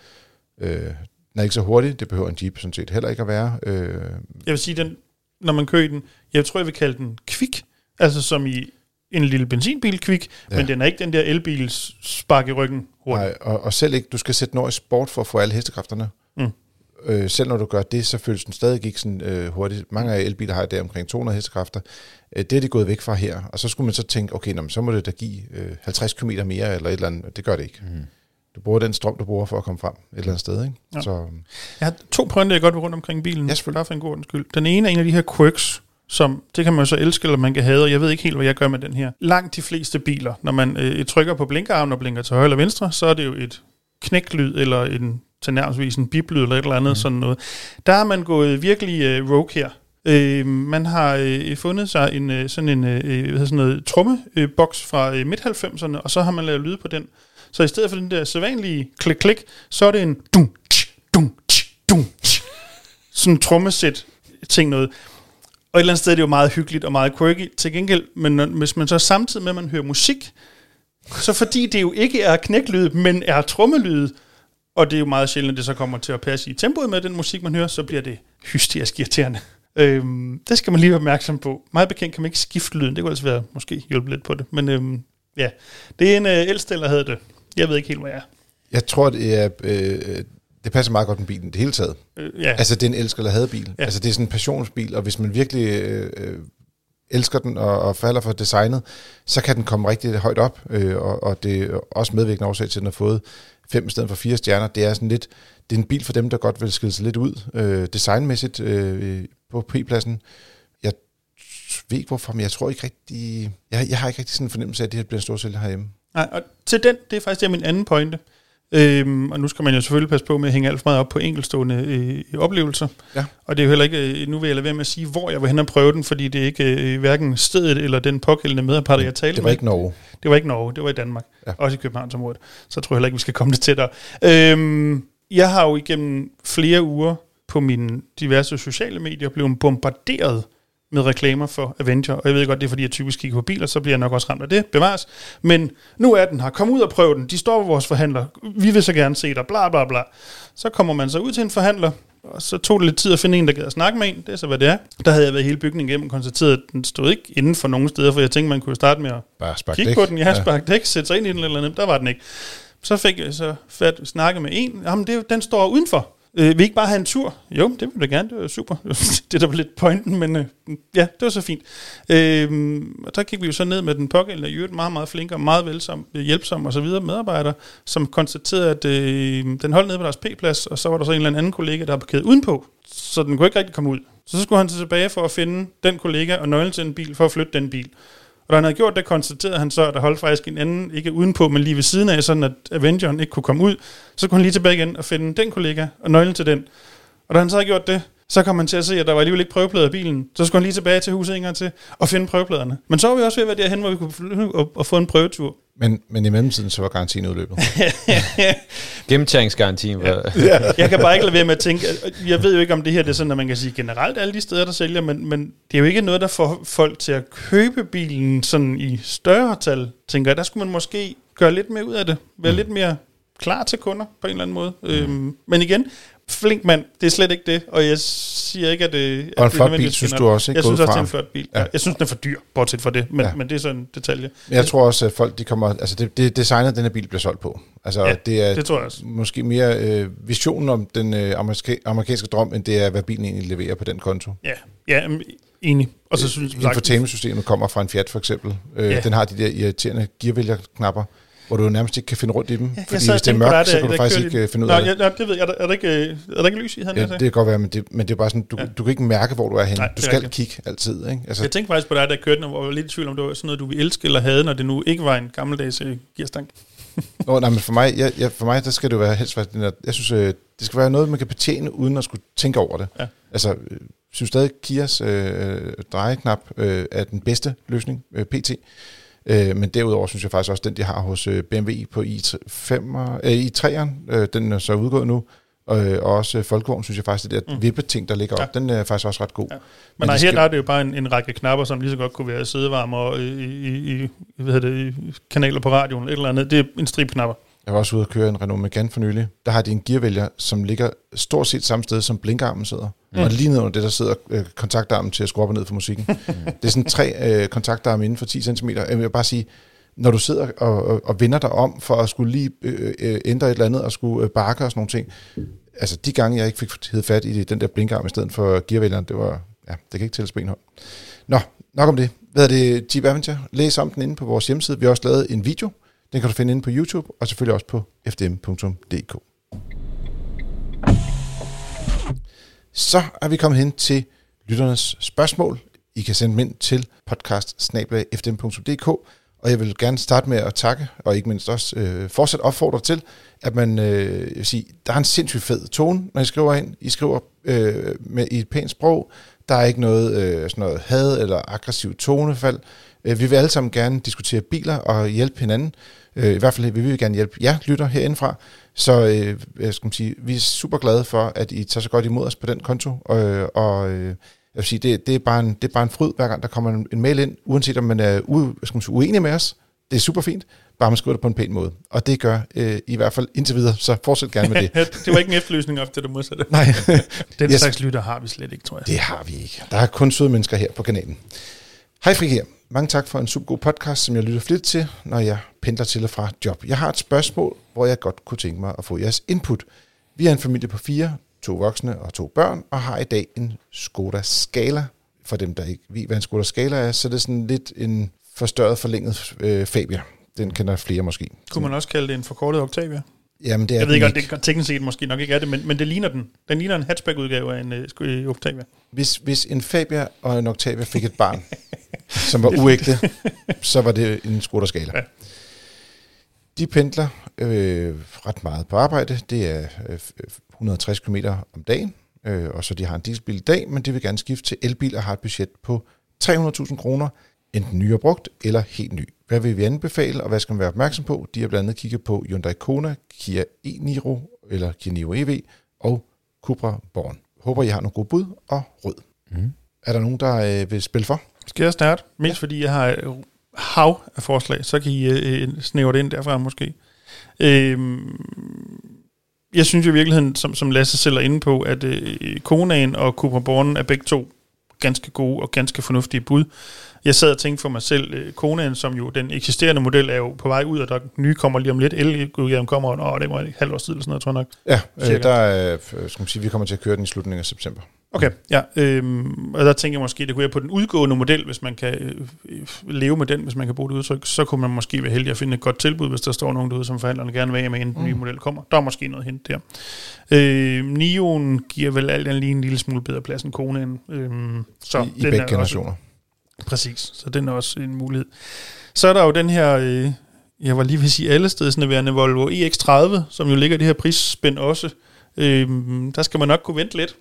øh, den er ikke så hurtig, det behøver en Jeep sådan set heller ikke at være. Øh, Jeg vil sige, den, når man kører i den, jeg tror, jeg vil kalde den kvik, altså som i en lille benzinbil kvik. Ja. men den er ikke den der elbils spark i ryggen hurtigt. nej, og, og selv ikke, du skal sætte den over i sport for at få alle hestekræfterne. Mm. Øh, selv når du gør det, så føles den stadig ikke sådan øh, hurtigt. Mange af elbiler har der omkring 200 hestekræfter. Øh, det er de gået væk fra her. Og så skulle man så tænke, okay, nå, så må det da give øh, 50 km mere, eller et eller andet. Det gør det ikke. Mm. Du bruger den strøm, du bruger for at komme frem et eller andet sted. Ikke? Ja. Så, Jeg har to pointer, jeg godt vil rundt omkring bilen. Ja, selvfølgelig. Bare for en god skyld. Den ene er en af de her quirks, som det kan man så elske, eller man kan have, og jeg ved ikke helt, hvad jeg gør med den her. Langt de fleste biler, når man øh, trykker på blinkerarmen og blinker til højre eller venstre, så er det jo et knæklyd, eller en tilnærmelsesvis en biblyd, eller et eller andet mm. sådan noget. Der har man gået virkelig øh, rogue her. Øh, man har øh, fundet sig en øh, sådan en øh, hvad hedder sådan noget trommeboks fra øh, midt-90'erne, og så har man lavet lyd på den. Så i stedet for den der sædvanlige klik-klik, så er det en dum, tsk, dum, tsk, dum, sådan en trommesæt ting noget. Og et eller andet sted er det jo meget hyggeligt og meget quirky til gengæld, men når, hvis man så samtidig med, at man hører musik, så fordi det jo ikke er knæklyd, men er trommelyd, og det er jo meget sjældent, at det så kommer til at passe i tempoet med den musik, man hører, så bliver det hysterisk irriterende. Øhm, det skal man lige være opmærksom på. Meget bekendt kan man ikke skifte lyden, det kunne altså være måske hjælpe lidt på det. Men øhm, ja, det er en øh, elstæl, der havde det. Jeg ved ikke helt, hvad jeg er. jeg tror, det er... Øh, det passer meget godt med bilen det hele taget. Øh, ja, Altså, det er en elsker eller havde bil. Ja. Ja. Altså, det er sådan en passionsbil, og hvis man virkelig øh, øh, elsker den og, og falder for designet, så kan den komme rigtig højt op, øh, og, og det er også medvirkende årsag til, at den har fået fem i stedet for fire stjerner. Det er sådan lidt, det er en bil for dem, der godt vil skille sig lidt ud øh, designmæssigt øh, på P-pladsen. Jeg ved ikke hvorfor, men jeg tror ikke rigtig, jeg, jeg har ikke rigtig sådan en fornemmelse af, at det her bliver en stor sælger herhjemme. Nej, og til den, det er faktisk det er min anden pointe. Øhm, og nu skal man jo selvfølgelig passe på med at hænge alt for meget op på enkeltstående øh, oplevelser. Ja. Og det er jo heller ikke, øh, nu vil jeg lade være med at sige, hvor jeg vil hen og prøve den, fordi det er ikke øh, hverken stedet eller den pågældende medarbejder, jeg talte Det var med. ikke Norge. Det var ikke Norge, det var i Danmark. Ja. Også i Københavnsområdet. Så jeg tror heller ikke, vi skal komme det tættere. Øhm, jeg har jo igennem flere uger på mine diverse sociale medier blevet bombarderet med reklamer for Avenger. Og jeg ved godt, det er fordi, jeg typisk kigger på biler, så bliver jeg nok også ramt af det. Bevares. Men nu er den her. Kom ud og prøv den. De står ved vores forhandler. Vi vil så gerne se dig. Bla, bla, bla. Så kommer man så ud til en forhandler, og så tog det lidt tid at finde en, der gad at snakke med en. Det er så, hvad det er. Der havde jeg været hele bygningen igennem og konstateret, at den stod ikke inden for nogen steder, for jeg tænkte, man kunne starte med at Bare spark Kig dæk. på den, ja, spark dæk, sætte sig ind i den eller andet. Der var den ikke. Så fik jeg så fat snakke med en. Jamen, det, den står udenfor. Øh, vil I ikke bare have en tur? Jo, det vil jeg gerne. Det var super. det der var lidt pointen, men øh, ja, det var så fint. Øh, og så gik vi jo så ned med den pågældende, i øvrigt meget, meget flink og meget velsom, hjælpsom og så videre medarbejder, som konstaterede, at øh, den holdt nede på deres P-plads, og så var der så en eller anden kollega, der var parkeret udenpå, så den kunne ikke rigtig komme ud. Så skulle han tilbage for at finde den kollega og nøglen til en bil, for at flytte den bil. Og da han havde gjort det, konstaterede han så, at der holdt faktisk en anden, ikke udenpå, men lige ved siden af, sådan at Avengeren ikke kunne komme ud. Så kunne han lige tilbage igen og finde den kollega og nøglen til den. Og da han så havde gjort det, så kom man til at se, at der var alligevel ikke prøveplader i bilen. Så skulle han lige tilbage til huset en gang til og finde prøvepladerne. Men så var vi også ved at være derhen, hvor vi kunne flytte og, og få en prøvetur. Men, men i mellemtiden, så var garantien udløbet. Gennemtæringsgarantien var... Jeg kan bare ikke lade være med at tænke, jeg ved jo ikke, om det her det er sådan, at man kan sige generelt alle de steder, der sælger, men, men det er jo ikke noget, der får folk til at købe bilen sådan i større tal, tænker jeg. Der skulle man måske gøre lidt mere ud af det. Være mm. lidt mere klar til kunder på en eller anden måde. Mm. Øhm, men igen, flink mand, det er slet ikke det, og jeg siger ikke, at det, at Og en flot bil, synes du også, ikke? Jeg synes også, det er en flot bil. Ja. Jeg synes, den er for dyr, bortset fra det, men, ja. Men det er sådan en detalje. Jeg tror også, at folk de kommer... Altså, det, det designet, den her bil bliver solgt på. Altså, Ja, det er det tror jeg også. måske mere øh, visionen om den øh, amerika- amerikanske drøm, end det er, hvad bilen egentlig leverer på den konto. Ja, ja mm, enig. Og så synes jeg, Infotainment-systemet kommer fra en Fiat for eksempel. Øh, Ja. Den har de der irriterende gearvælgerknapper, hvor du nærmest ikke kan finde rundt i dem. Ja, fordi hvis det er mørkt, dig, så kan du faktisk ikke i- øh, finde ud Nå, af det. ja, nej, det ved jeg. Er der, er der, ikke, øh, er der ikke lys i, han Ja, det kan godt være, men det, men det er bare sådan, du, Ja. du kan ikke mærke, hvor du er henne. Nej, Du det skal rigtigt. kigge altid. Ikke? Altså, Jeg tænkte faktisk på dig, der kørte, og var lidt i tvivl om, det var sådan noget, du ville elske eller havde, når det nu ikke var en gammeldags øh, gearstang. Nå, nej, men for mig, jeg, jeg, for mig, der skal det jo være helst være den der, jeg synes, øh, det skal være noget, man kan betjene, uden at skulle tænke over det. Ja. Altså, øh, synes stadig, Kias øh, drejeknap øh, er den bedste løsning, øh, PT. Øh, men derudover synes jeg faktisk også, den de har hos øh, BMW på i3, øh, i3'eren, øh, den er så udgået nu, og, og også øh, Folkevogn, synes jeg faktisk, det der mm. vippeting, der ligger ja. op, den er faktisk også ret god. Ja. Men, Men nej, her skal... der er det jo bare en, en række knapper, som lige så godt kunne være sædevarmer i, i, i, hvad det, i kanaler på radioen, et eller andet. Det er en strip knapper. Jeg var også ude og køre en Renault Megane for nylig. Der har de en gearvælger, som ligger stort set samme sted, som blinkarmen sidder. Mm. Og lige ned under det, der sidder øh, kontaktarmen til at skrue op og ned for musikken. det er sådan tre øh, kontaktarme inden for 10 cm. Jeg vil bare sige, når du sidder og, og, og vender dig om for at skulle lige øh, øh, ændre et eller andet og skulle øh, bakke og sådan nogle ting. Altså de gange, jeg ikke fik hed fat i den der blinkarm i stedet for gearvælgeren, det var, ja, det kan ikke tælles på en hånd. Nå, nok om det. Hvad er det, Jeep Avenger? Læs om den inde på vores hjemmeside. Vi har også lavet en video, den kan du finde inde på YouTube, og selvfølgelig også på fdm.dk. Så er vi kommet hen til lytternes spørgsmål. I kan sende dem ind til podcast og jeg vil gerne starte med at takke, og ikke mindst også øh, fortsat opfordre til, at man, øh, jeg vil sige, der er en sindssygt fed tone, når I skriver ind. I skriver øh, med, i et pænt sprog. Der er ikke noget, øh, sådan noget had eller aggressiv tonefald. Øh, vi vil alle sammen gerne diskutere biler og hjælpe hinanden. Øh, I hvert fald vil vi gerne hjælpe jer lytter herindefra. Så øh, jeg skal sige, vi er super glade for, at I tager så godt imod os på den konto. Øh, og øh, jeg vil sige, det, det, er bare en, det er bare en fryd, hver gang der kommer en, en mail ind, uanset om man er u, skal man sige, uenig med os. Det er super fint, bare man skriver det på en pæn måde. Og det gør øh, I hvert fald indtil videre, så fortsæt gerne med det. det var ikke en efterløsning af det, du modsatte. Nej. Den yes. slags lytter har vi slet ikke, tror jeg. Det har vi ikke. Der er kun søde mennesker her på kanalen. Hej Frik her. Mange tak for en super god podcast, som jeg lytter flere til, når jeg pendler til og fra job. Jeg har et spørgsmål, hvor jeg godt kunne tænke mig at få jeres input. Vi er en familie på fire, to voksne og to børn, og har i dag en Skoda Scala. For dem, der ikke ved, hvad en Skoda Scala er, så er det sådan lidt en forstørret, forlænget øh, Fabia. Den kender flere måske. Kunne man også kalde det en forkortet Octavia? Jamen, det er jeg ved ikke, om det teknisk set måske nok ikke er det, men, men det ligner den. Den ligner en hatchback-udgave af en uh, Octavia. Hvis, hvis en Fabia og en Octavia fik et barn, som var uægte, så var det en Skoda Scala. Ja. De pendler øh, ret meget på arbejde. Det er øh, 160 km om dagen, øh, og så de har en dieselbil i dag, men de vil gerne skifte til elbil og har et budget på 300.000 kroner, enten ny og brugt eller helt ny. Hvad vil vi anbefale, og hvad skal man være opmærksom på? De har blandt andet kigget på Hyundai Kona, Kia e-Niro eller Kia Niro EV og Cupra Born. Håber, I har nogle gode bud og råd. Mm. Er der nogen, der øh, vil spille for? Skal jeg starte? Mest ja. fordi jeg har hav af forslag, så kan I øh, snævre det ind derfra måske. Øhm, jeg synes jo i virkeligheden, som, som Lasse selv er inde på, at øh, Konaen og Cupra Born er begge to ganske gode og ganske fornuftige bud. Jeg sad og tænkte for mig selv, øh, Konaen, som jo den eksisterende model er jo på vej ud, og der nye kommer lige om lidt. El-udgaven kommer, og det var et halvt års tid eller sådan noget, tror jeg nok. Ja, øh, der er, skal man sige, vi kommer til at køre den i slutningen af september. Okay, ja. Øhm, og der tænker jeg måske, det kunne være på den udgående model, hvis man kan øh, leve med den, hvis man kan bruge det udtryk, så kunne man måske være heldig at finde et godt tilbud, hvis der står nogen derude, som forhandlerne gerne vil have med, inden den nye mm. model kommer. Der er måske noget hent der. Øh, Nioen giver vel alt lige en lille smule bedre plads end Konaen. Øhm, så I, i begge generationer. Også, præcis, så den er også en mulighed. Så er der jo den her... Øh, jeg var lige ved at sige alle steder værende Volvo EX30, som jo ligger i det her prisspænd også. Øhm, der skal man nok kunne vente lidt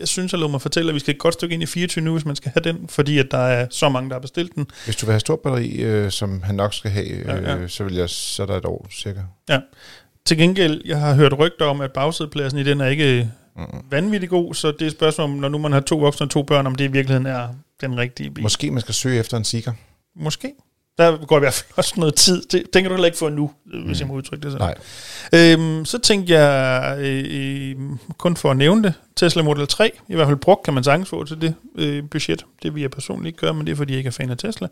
jeg synes, jeg lå mig fortælle, at vi skal et godt stykke ind i 24 nu, hvis man skal have den, fordi at der er så mange, der har bestilt den. Hvis du vil have stor batteri, øh, som han nok skal have, øh, ja, ja. så vil jeg, så er der et år cirka. Ja. Til gengæld, jeg har hørt rygter om, at bagsædepladsen i den er ikke mm. vanvittigt god, så det er et spørgsmål om, når nu man har to voksne og to børn, om det i virkeligheden er den rigtige bil. Måske man skal søge efter en Seeker. Måske. Der går i hvert fald også noget tid. Det tænker du heller ikke få nu, hvis mm. jeg må udtrykke det sådan. Nej. Øhm, så tænkte jeg, øh, øh, kun for at nævne det, Tesla Model 3, i hvert fald brugt, kan man sagtens få til det øh, budget. Det vil jeg personligt ikke gøre, men det er fordi, jeg ikke er fan af Tesla.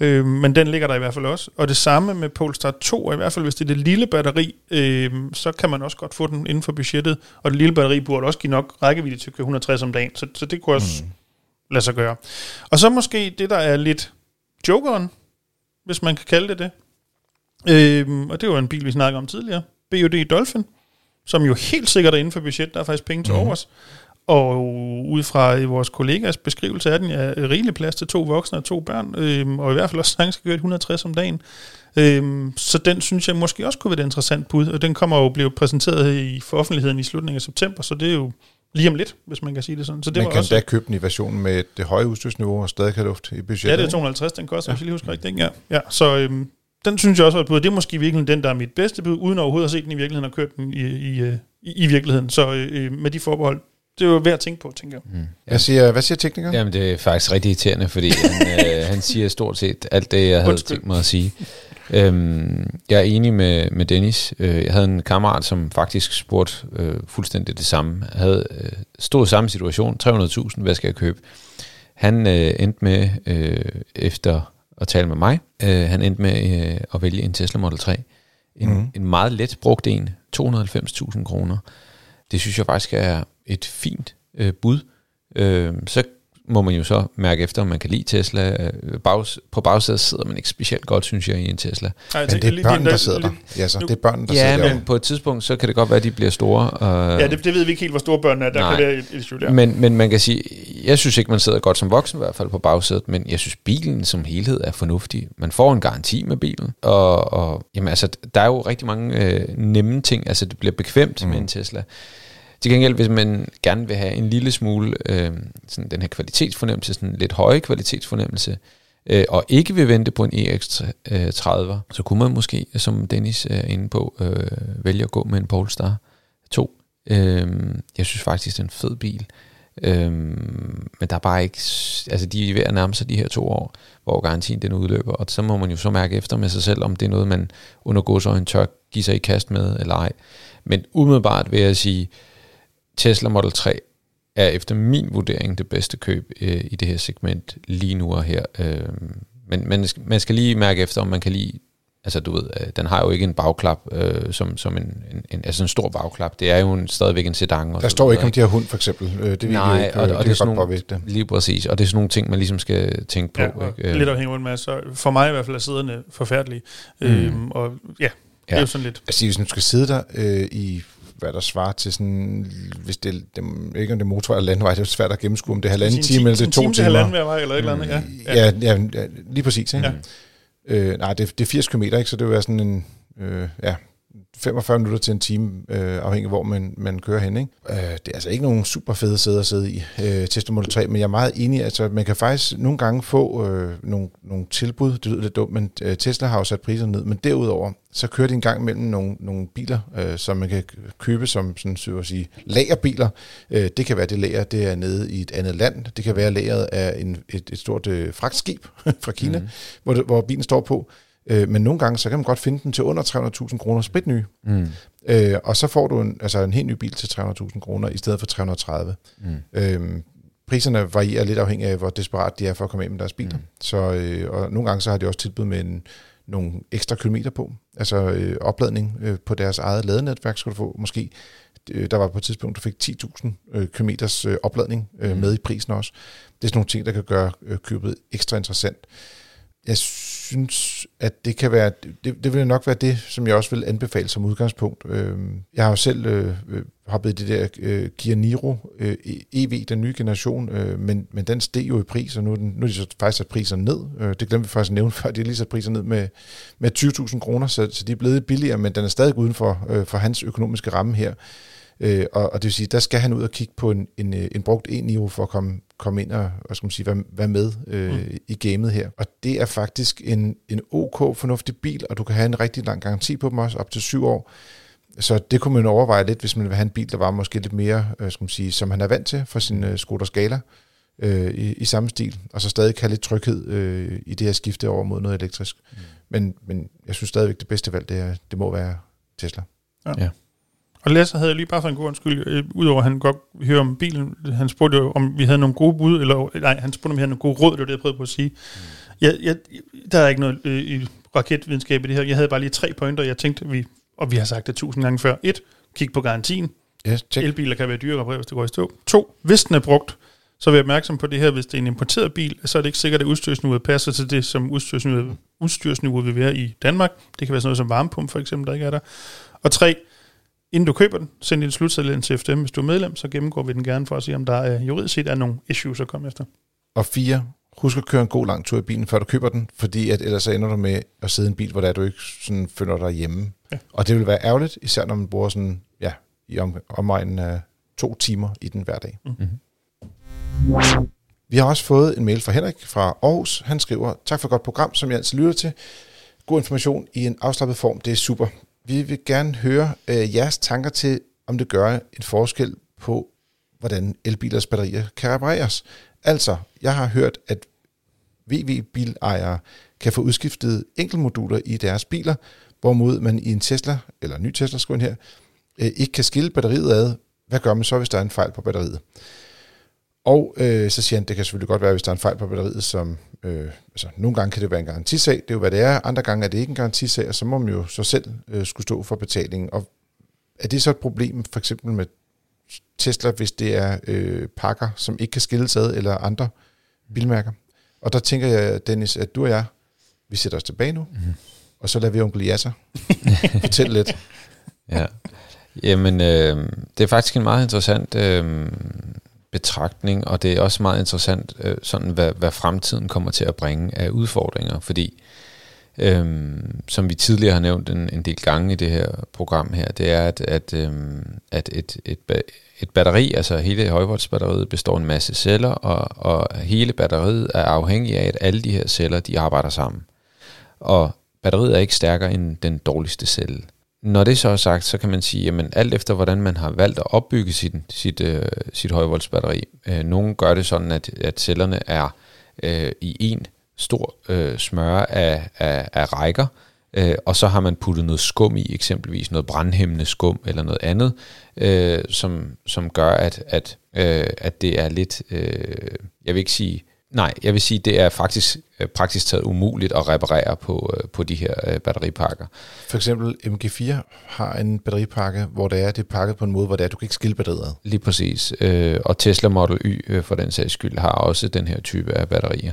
Øh, men den ligger der i hvert fald også. Og det samme med Polestar 2, og i hvert fald hvis det er det lille batteri, øh, så kan man også godt få den inden for budgettet. Og det lille batteri burde også give nok rækkevidde til at køre 160 om dagen, så, så det kunne også mm. lade sig gøre. Og så måske det, der er lidt jokeren, hvis man kan kalde det det. Øhm, og det var en bil, vi snakkede om tidligere. BUD Dolphin, som jo helt sikkert er inden for budget. Der er faktisk penge til mm. overs. Og ud fra vores kollegas beskrivelse er den ja, rigelig plads til to voksne og to børn, øhm, og i hvert fald også sagtens skal køre 160 om dagen. Øhm, så den synes jeg måske også kunne være et interessant bud, og den kommer jo blive præsenteret i for offentligheden i slutningen af september, så det er jo lige om lidt, hvis man kan sige det sådan. Så det man var kan også, da købe den i versionen med det høje udstyrsniveau og stadig have luft i budgettet. Ja, det er ikke? 250, den koster, ja. hvis jeg lige husker rigtigt. ikke? Ja, ja. Så øhm, den synes jeg også var et bud. Det er måske virkelig den, der er mit bedste bud, uden overhovedet at se den i virkeligheden og kørt den i, i, øh, i, i virkeligheden. Så øh, med de forbehold, det er jo værd at tænke på, tænker jeg. Mm. Hvad siger, hvad siger teknikeren? Jamen, det er faktisk rigtig irriterende, fordi han, øh, han siger stort set alt det, jeg havde Undskyld. tænkt mig at sige. Øhm, jeg er enig med, med Dennis. Øh, jeg havde en kammerat, som faktisk spurgte øh, fuldstændig det samme. Jeg havde øh, stået samme situation, 300.000, hvad skal jeg købe? Han øh, endte med, øh, efter at tale med mig, øh, han endte med øh, at vælge en Tesla Model 3. En, mm. en meget let brugt en, 290.000 kroner. Det synes jeg faktisk er et fint øh, bud. Øh, så må man jo så mærke efter, om man kan lide Tesla. Øh, Bags, på bagsædet sidder man ikke specielt godt, synes jeg, i en Tesla. Ej, Men det er børn, der sidder der. Ja, så det er børn, der Ja, sidder men der. på et tidspunkt, så kan det godt være, at de bliver store. Og, Ja, det, det ved vi ikke helt, hvor store børn er. Der Nej. kan være et, et issue der. men, men man kan sige, jeg synes ikke, man sidder godt som voksen, i hvert fald på bagsædet, men jeg synes, bilen som helhed er fornuftig. Man får en garanti med bilen, og, og jamen, altså, der er jo rigtig mange øh, nemme ting. Altså, det bliver bekvemt mm. med en Tesla. Til gengæld, hvis man gerne vil have en lille smule øh, sådan den her kvalitetsfornemmelse, sådan lidt høje kvalitetsfornemmelse, øh, og ikke vil vente på en EX30, øh, så kunne man måske, som Dennis øh, er inde på, øh, vælge at gå med en Polestar 2. Øh, jeg synes faktisk, det er en fed bil. Øhm, men der er bare ikke, altså de er ved at nærme sig de her to år, hvor garantien den udløber, og så må man jo så mærke efter med sig selv, om det er noget, man under godsøjen tør give sig i kast med, eller ej. Men umiddelbart vil jeg sige, Tesla Model 3 er efter min vurdering det bedste køb øh, i det her segment lige nu og her. Øh, men man skal, man skal lige mærke efter, om man kan lide Altså du ved, øh, den har jo ikke en bagklap øh, som, som en, en, en, altså en stor bagklap. Det er jo en, stadigvæk en sedan. Og Der står ikke om de har hund, for eksempel. Øh, Det vil Nej, ikke, og- og, og og det er det sådan nogle- det. Lige præcis, og det er sådan nogle ting, man ligesom skal tænke på. Ja, og ikke? Øh, lidt afhængig af, hvad så for mig i hvert fald er sæderne forfærdelige. Mm. Øhm, og ja, det er Ja. jo sådan lidt... Altså, hvis du skal sidde der øh, i, hvad der svarer til sådan, hvis det, det ikke om det er motorvej eller landvej, det er svært at gennemskue, om det er halvanden en time eller det er to time til timer. halvanden vej, eller et eller andet. Ja, Ja, ja, ja lige præcis. Ikke? Ja. Ja. Øh, nej, det, det er 80 km, ikke? så det vil være sådan en, øh, ja, 45 minutter til en time, øh, afhængig af hvor man, man kører hen. Ikke? Øh, det er altså ikke nogen super fede sæder at sidde i, øh, Tesla Model 3, men jeg er meget enig, altså man kan faktisk nogle gange få øh, nogle, nogle tilbud, det lyder lidt dumt, men øh, Tesla har jo sat priserne ned, men derudover, så kører de en gang mellem nogle, nogle biler, øh, som man kan købe som sådan, så at sige, lagerbiler. Øh, det kan være det lager, det er nede i et andet land. Det kan være lageret af en, et, et stort øh, fragtskib fra Kina, mm. hvor, hvor bilen står på. Øh, men nogle gange, så kan man godt finde den til under 300.000 kroner spritny. mm, Øh, og så får du en, altså en helt ny bil til 300.000 kroner, i stedet for 330. mm. Øhm, priserne varierer lidt afhængig af, hvor desperat de er for at komme ind med deres biler. Mm. Så, øh, og nogle gange så har de også tilbud med en, nogle ekstra kilometer på. Altså øh, opladning øh, på deres eget ladenetværk skal du få. Måske, øh, der var på et tidspunkt, du fik 10.000 øh, kilometers øh, opladning øh, Mm. med i prisen også. Det er sådan nogle ting, der kan gøre øh, købet ekstra interessant. Jeg synes, at det kan være, det, det vil nok være det, som jeg også vil anbefale som udgangspunkt. Øhm, jeg har jo selv øh, øh, hoppet i det der øh, Kia Niro øh, EV, den nye generation, øh, men, men den steg jo i pris, og nu, er den, nu er de så faktisk sat priserne ned. Øh, det glemte vi faktisk at nævne før, de har lige sat priserne ned med, med 20.000 kroner, så, så de er blevet billigere, men den er stadig uden for, øh, for hans økonomiske ramme her. Øh, og, og det vil sige, der skal han ud og kigge på en, en, øh, en brugt e-niveau for at komme, komme ind og hvad skal man sige, være, være med øh, mm. i gamet her. Og det er faktisk en, en ok fornuftig bil, og du kan have en rigtig lang garanti på dem også, op til syv år. Så det kunne man overveje lidt, hvis man vil have en bil, der var måske lidt mere, øh, skal man sige, som han er vant til fra sin øh, Skoda Scala øh, i, i samme stil, og så stadig have lidt tryghed øh, i det her skifte over mod noget elektrisk. Mm. Men, men jeg synes stadigvæk, det bedste valg, det, er, det må være Tesla. Og Lasse havde jeg lige bare for en god undskyld, øh, udover at han godt vil høre om bilen, han spurgte jo, om vi havde nogle gode bud, eller nej, han spurgte, om vi havde nogle gode råd, det var det, jeg prøvede på at sige. Mm. Jeg, jeg, der er ikke noget øh, i raketvidenskab i det her. Jeg havde bare lige tre pointer, jeg tænkte, vi, og vi har sagt det tusind gange før. Et, kig på garantien. Ja, check. Elbiler kan være dyre at hvis det går i stå. To, hvis den er brugt, så vær opmærksom på det her, hvis det er en importeret bil, så er det ikke sikkert, at udstyrsniveauet passer til det, som udstyrsniveauet, udstyrsniveauet vil være i Danmark. Det kan være sådan noget som varmepumpe for eksempel, der ikke er der. Og tre, inden du køber den, send din slutseddel ind til FDM. Hvis du er medlem, så gennemgår vi den gerne for at se, om der er, juridisk set er nogle issues at komme efter. Og fire, husk at køre en god lang tur i bilen, før du køber den, fordi at ellers så ender du med at sidde i en bil, hvor der du ikke sådan føler dig hjemme. Ja. Og det vil være ærgerligt, især når man bor sådan, ja, i om, omegnen af to timer i den hver dag. Mm-hmm. Vi har også fået en mail fra Henrik fra Aarhus. Han skriver, tak for et godt program, som jeg altid lytter til. God information i en afslappet form, det er super. Vi vil gerne høre øh, jeres tanker til, om det gør en forskel på, hvordan elbilers batterier kan repareres. Altså, jeg har hørt, at VV-bilejere kan få udskiftet enkeltmoduler i deres biler, hvorimod man i en Tesla, eller en ny Tesla skulle her, øh, ikke kan skille batteriet ad. Hvad gør man så, hvis der er en fejl på batteriet? Og øh, så siger han, det kan selvfølgelig godt være, hvis der er en fejl på batteriet, som øh, altså, nogle gange kan det være en garantisag, det er jo hvad det er, andre gange er det ikke en garantisag, og så må man jo så selv øh, skulle stå for betalingen. Og er det så et problem for eksempel med Tesla, hvis det er øh, pakker, som ikke kan skilles ad, eller andre bilmærker? Og der tænker jeg, Dennis, at du og jeg, vi sætter os tilbage nu, mm. og så lader vi onkel Yasser fortælle lidt. Ja, jamen øh, det er faktisk en meget interessant øh, betragtning, og det er også meget interessant, øh, sådan hvad, hvad fremtiden kommer til at bringe af udfordringer, fordi øhm, som vi tidligere har nævnt en, en del gange i det her program her, det er, at, at, øhm, at et, et, et batteri, altså hele højvoltsbatteriet, består af en masse celler, og, og hele batteriet er afhængig af, at alle de her celler, de arbejder sammen. Og batteriet er ikke stærkere end den dårligste celle. Når det så er sagt, så kan man sige, at alt efter hvordan man har valgt at opbygge sit, sit, øh, sit højvoltsbatteri, øh, nogle gør det sådan, at, at cellerne er øh, i en stor øh, smøre af, af, af rækker, øh, og så har man puttet noget skum i, eksempelvis noget brandhæmmende skum eller noget andet, øh, som, som gør, at, at, øh, at det er lidt, øh, jeg vil ikke sige Nej, jeg vil sige, det er faktisk øh, praktisk taget umuligt at reparere på, øh, på de her øh, batteripakker. For eksempel MG4 har en batteripakke, hvor det er, det er pakket på en måde, hvor det er, du kan ikke skille batteriet. Lige præcis. Og Tesla Model Y for den sags skyld har også den her type af batterier.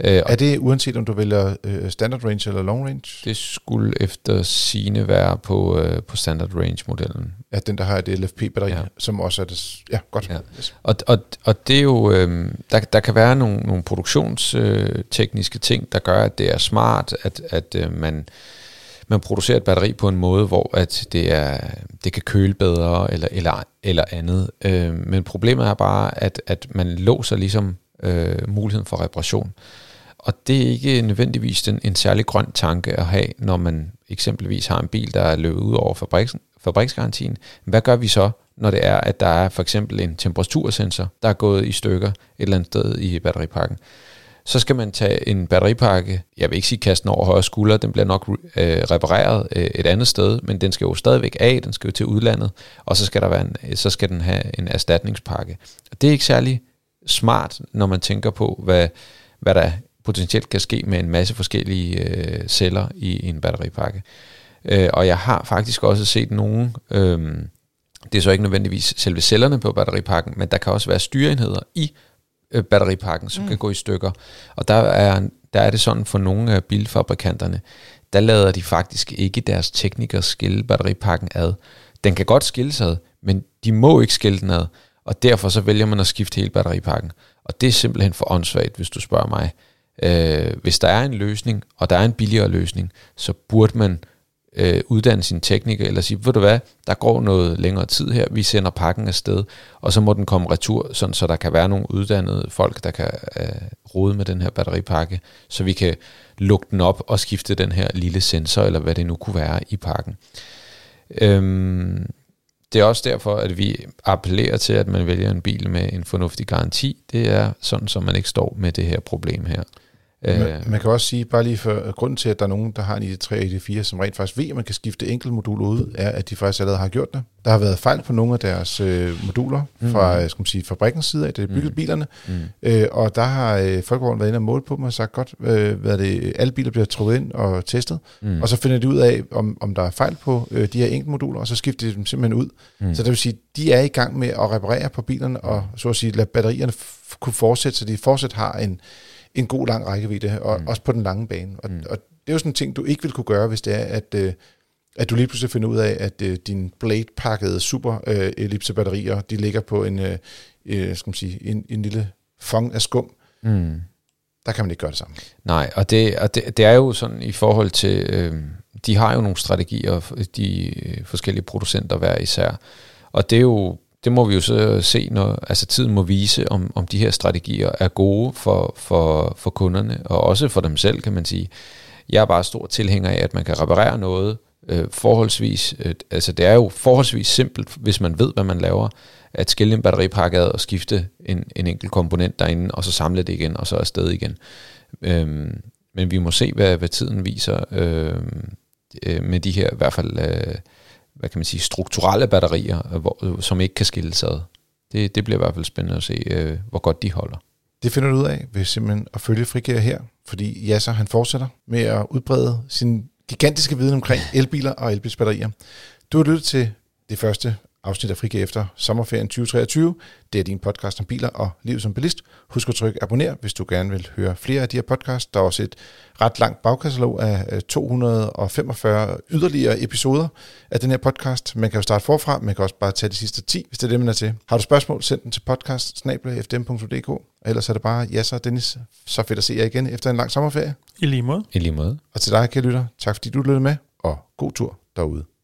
Øh, er det uanset om du vælger øh, standard range eller long range? Det skulle efter sine være på, øh, på standard range modellen. Ja, den der har et LFP-batteri, ja. som også er det. Ja, godt. Ja. Yes. Og, og, og det er jo, øh, der, der kan være nogle, nogle produktionstekniske øh, ting, der gør, at det er smart, at, at øh, man man producerer et batteri på en måde, hvor at det, er, det kan køle bedre eller, eller, eller andet. Øh, men problemet er bare, at, at man låser ligesom øh, muligheden for reparation. Og det er ikke nødvendigvis en, en særlig grøn tanke at have, når man eksempelvis har en bil, der er løbet ud over fabriks, fabriksgarantien. Hvad gør vi så, når det er, at der er for eksempel en temperatursensor, der er gået i stykker et eller andet sted i batteripakken? Så skal man tage en batteripakke, jeg vil ikke sige kaste den over højre skulder, den bliver nok øh, repareret øh, et andet sted, men den skal jo stadigvæk af, den skal jo til udlandet, og så skal, der være en, så skal den have en erstatningspakke. Det er ikke særlig smart, når man tænker på, hvad, hvad der potentielt kan ske med en masse forskellige øh, celler i, i en batteripakke. Øh, og jeg har faktisk også set nogle, øh, det er så ikke nødvendigvis selve cellerne på batteripakken, men der kan også være styreenheder i øh, batteripakken, som mm. kan gå i stykker. Og der er, der er det sådan for nogle af bilfabrikanterne, der lader de faktisk ikke deres teknikere skille batteripakken ad. Den kan godt skilles ad, men de må ikke skille den ad, og derfor så vælger man at skifte hele batteripakken. Og det er simpelthen for åndssvagt, hvis du spørger mig. Øh, hvis der er en løsning, og der er en billigere løsning, så burde man øh, uddanne sin tekniker, eller sige, ved du hvad, der går noget længere tid her, vi sender pakken afsted, og så må den komme retur, sådan, så der kan være nogle uddannede folk, der kan øh, rode med den her batteripakke, så vi kan lukke den op og skifte den her lille sensor, eller hvad det nu kunne være i pakken. Øhm, det er også derfor, at vi appellerer til, at man vælger en bil med en fornuftig garanti. Det er sådan, så man ikke står med det her problem her. Man, øh. man kan også sige, bare lige for grunden til, at der er nogen, der har en ID3 og ID4, som rent faktisk ved, at man kan skifte enkelt modul ud, er, at de faktisk allerede har gjort det. Der har været fejl på nogle af deres øh, moduler mm. fra øh, skal man sige, fabrikkens side af, det er bygget mm. bilerne, mm. øh, og der har øh, Folkevogn været inde og målt på dem og sagt godt, øh, hvad det, alle biler bliver trukket ind og testet, mm. og så finder de ud af, om, om der er fejl på øh, de her enkelte moduler, og så skifter de dem simpelthen ud. Mm. Så det vil sige, de er i gang med at reparere på bilerne, og så at sige, lade batterierne kunne fortsætte, så de fortsat har en en god lang rækkevidde, og mm. også på den lange bane. Og, mm. og det er jo sådan en ting, du ikke vil kunne gøre, hvis det er, at, øh, at du lige pludselig finder ud af, at øh, din blade-pakkede super øh, de ligger på en, øh, øh, skal man sige, en, en lille fong af skum. Mm. Der kan man ikke gøre det samme. Nej, og det, og det, det er jo sådan i forhold til, øh, de har jo nogle strategier, de forskellige producenter hver især, og det er jo det må vi jo så se, når altså tiden må vise, om, om de her strategier er gode for, for, for kunderne, og også for dem selv, kan man sige. Jeg er bare stor tilhænger af, at man kan reparere noget øh, forholdsvis, øh, altså det er jo forholdsvis simpelt, hvis man ved, hvad man laver, at skille en batteripakke ad og skifte en, en enkelt komponent derinde, og så samle det igen, og så afsted igen. Øhm, men vi må se, hvad, hvad tiden viser øh, øh, med de her i hvert fald, øh, hvad kan man sige, strukturelle batterier, øh, hvor, øh, som ikke kan skilles ad. Det, det bliver i hvert fald spændende at se, øh, hvor godt de holder. Det finder du ud af ved simpelthen at følge Frigær her, fordi Jasser han fortsætter med at udbrede sin gigantiske viden omkring elbiler og elbilsbatterier. Du har lyttet til det første afsnit af Frigge efter sommerferien 2023. Det er din podcast om biler og livet som bilist. Husk at trykke abonner, hvis du gerne vil høre flere af de her podcasts. Der er også et ret langt bagkatalog af 245 yderligere episoder af den her podcast. Man kan jo starte forfra, man kan også bare tage de sidste 10, hvis det er det, man er til. Har du spørgsmål, send den til podcast Ellers er det bare Jasser og Dennis. Så fedt at se jer igen efter en lang sommerferie. I lige måde. I lige måde. Og til dig, kære lytter, tak fordi du lyttede med, og god tur derude.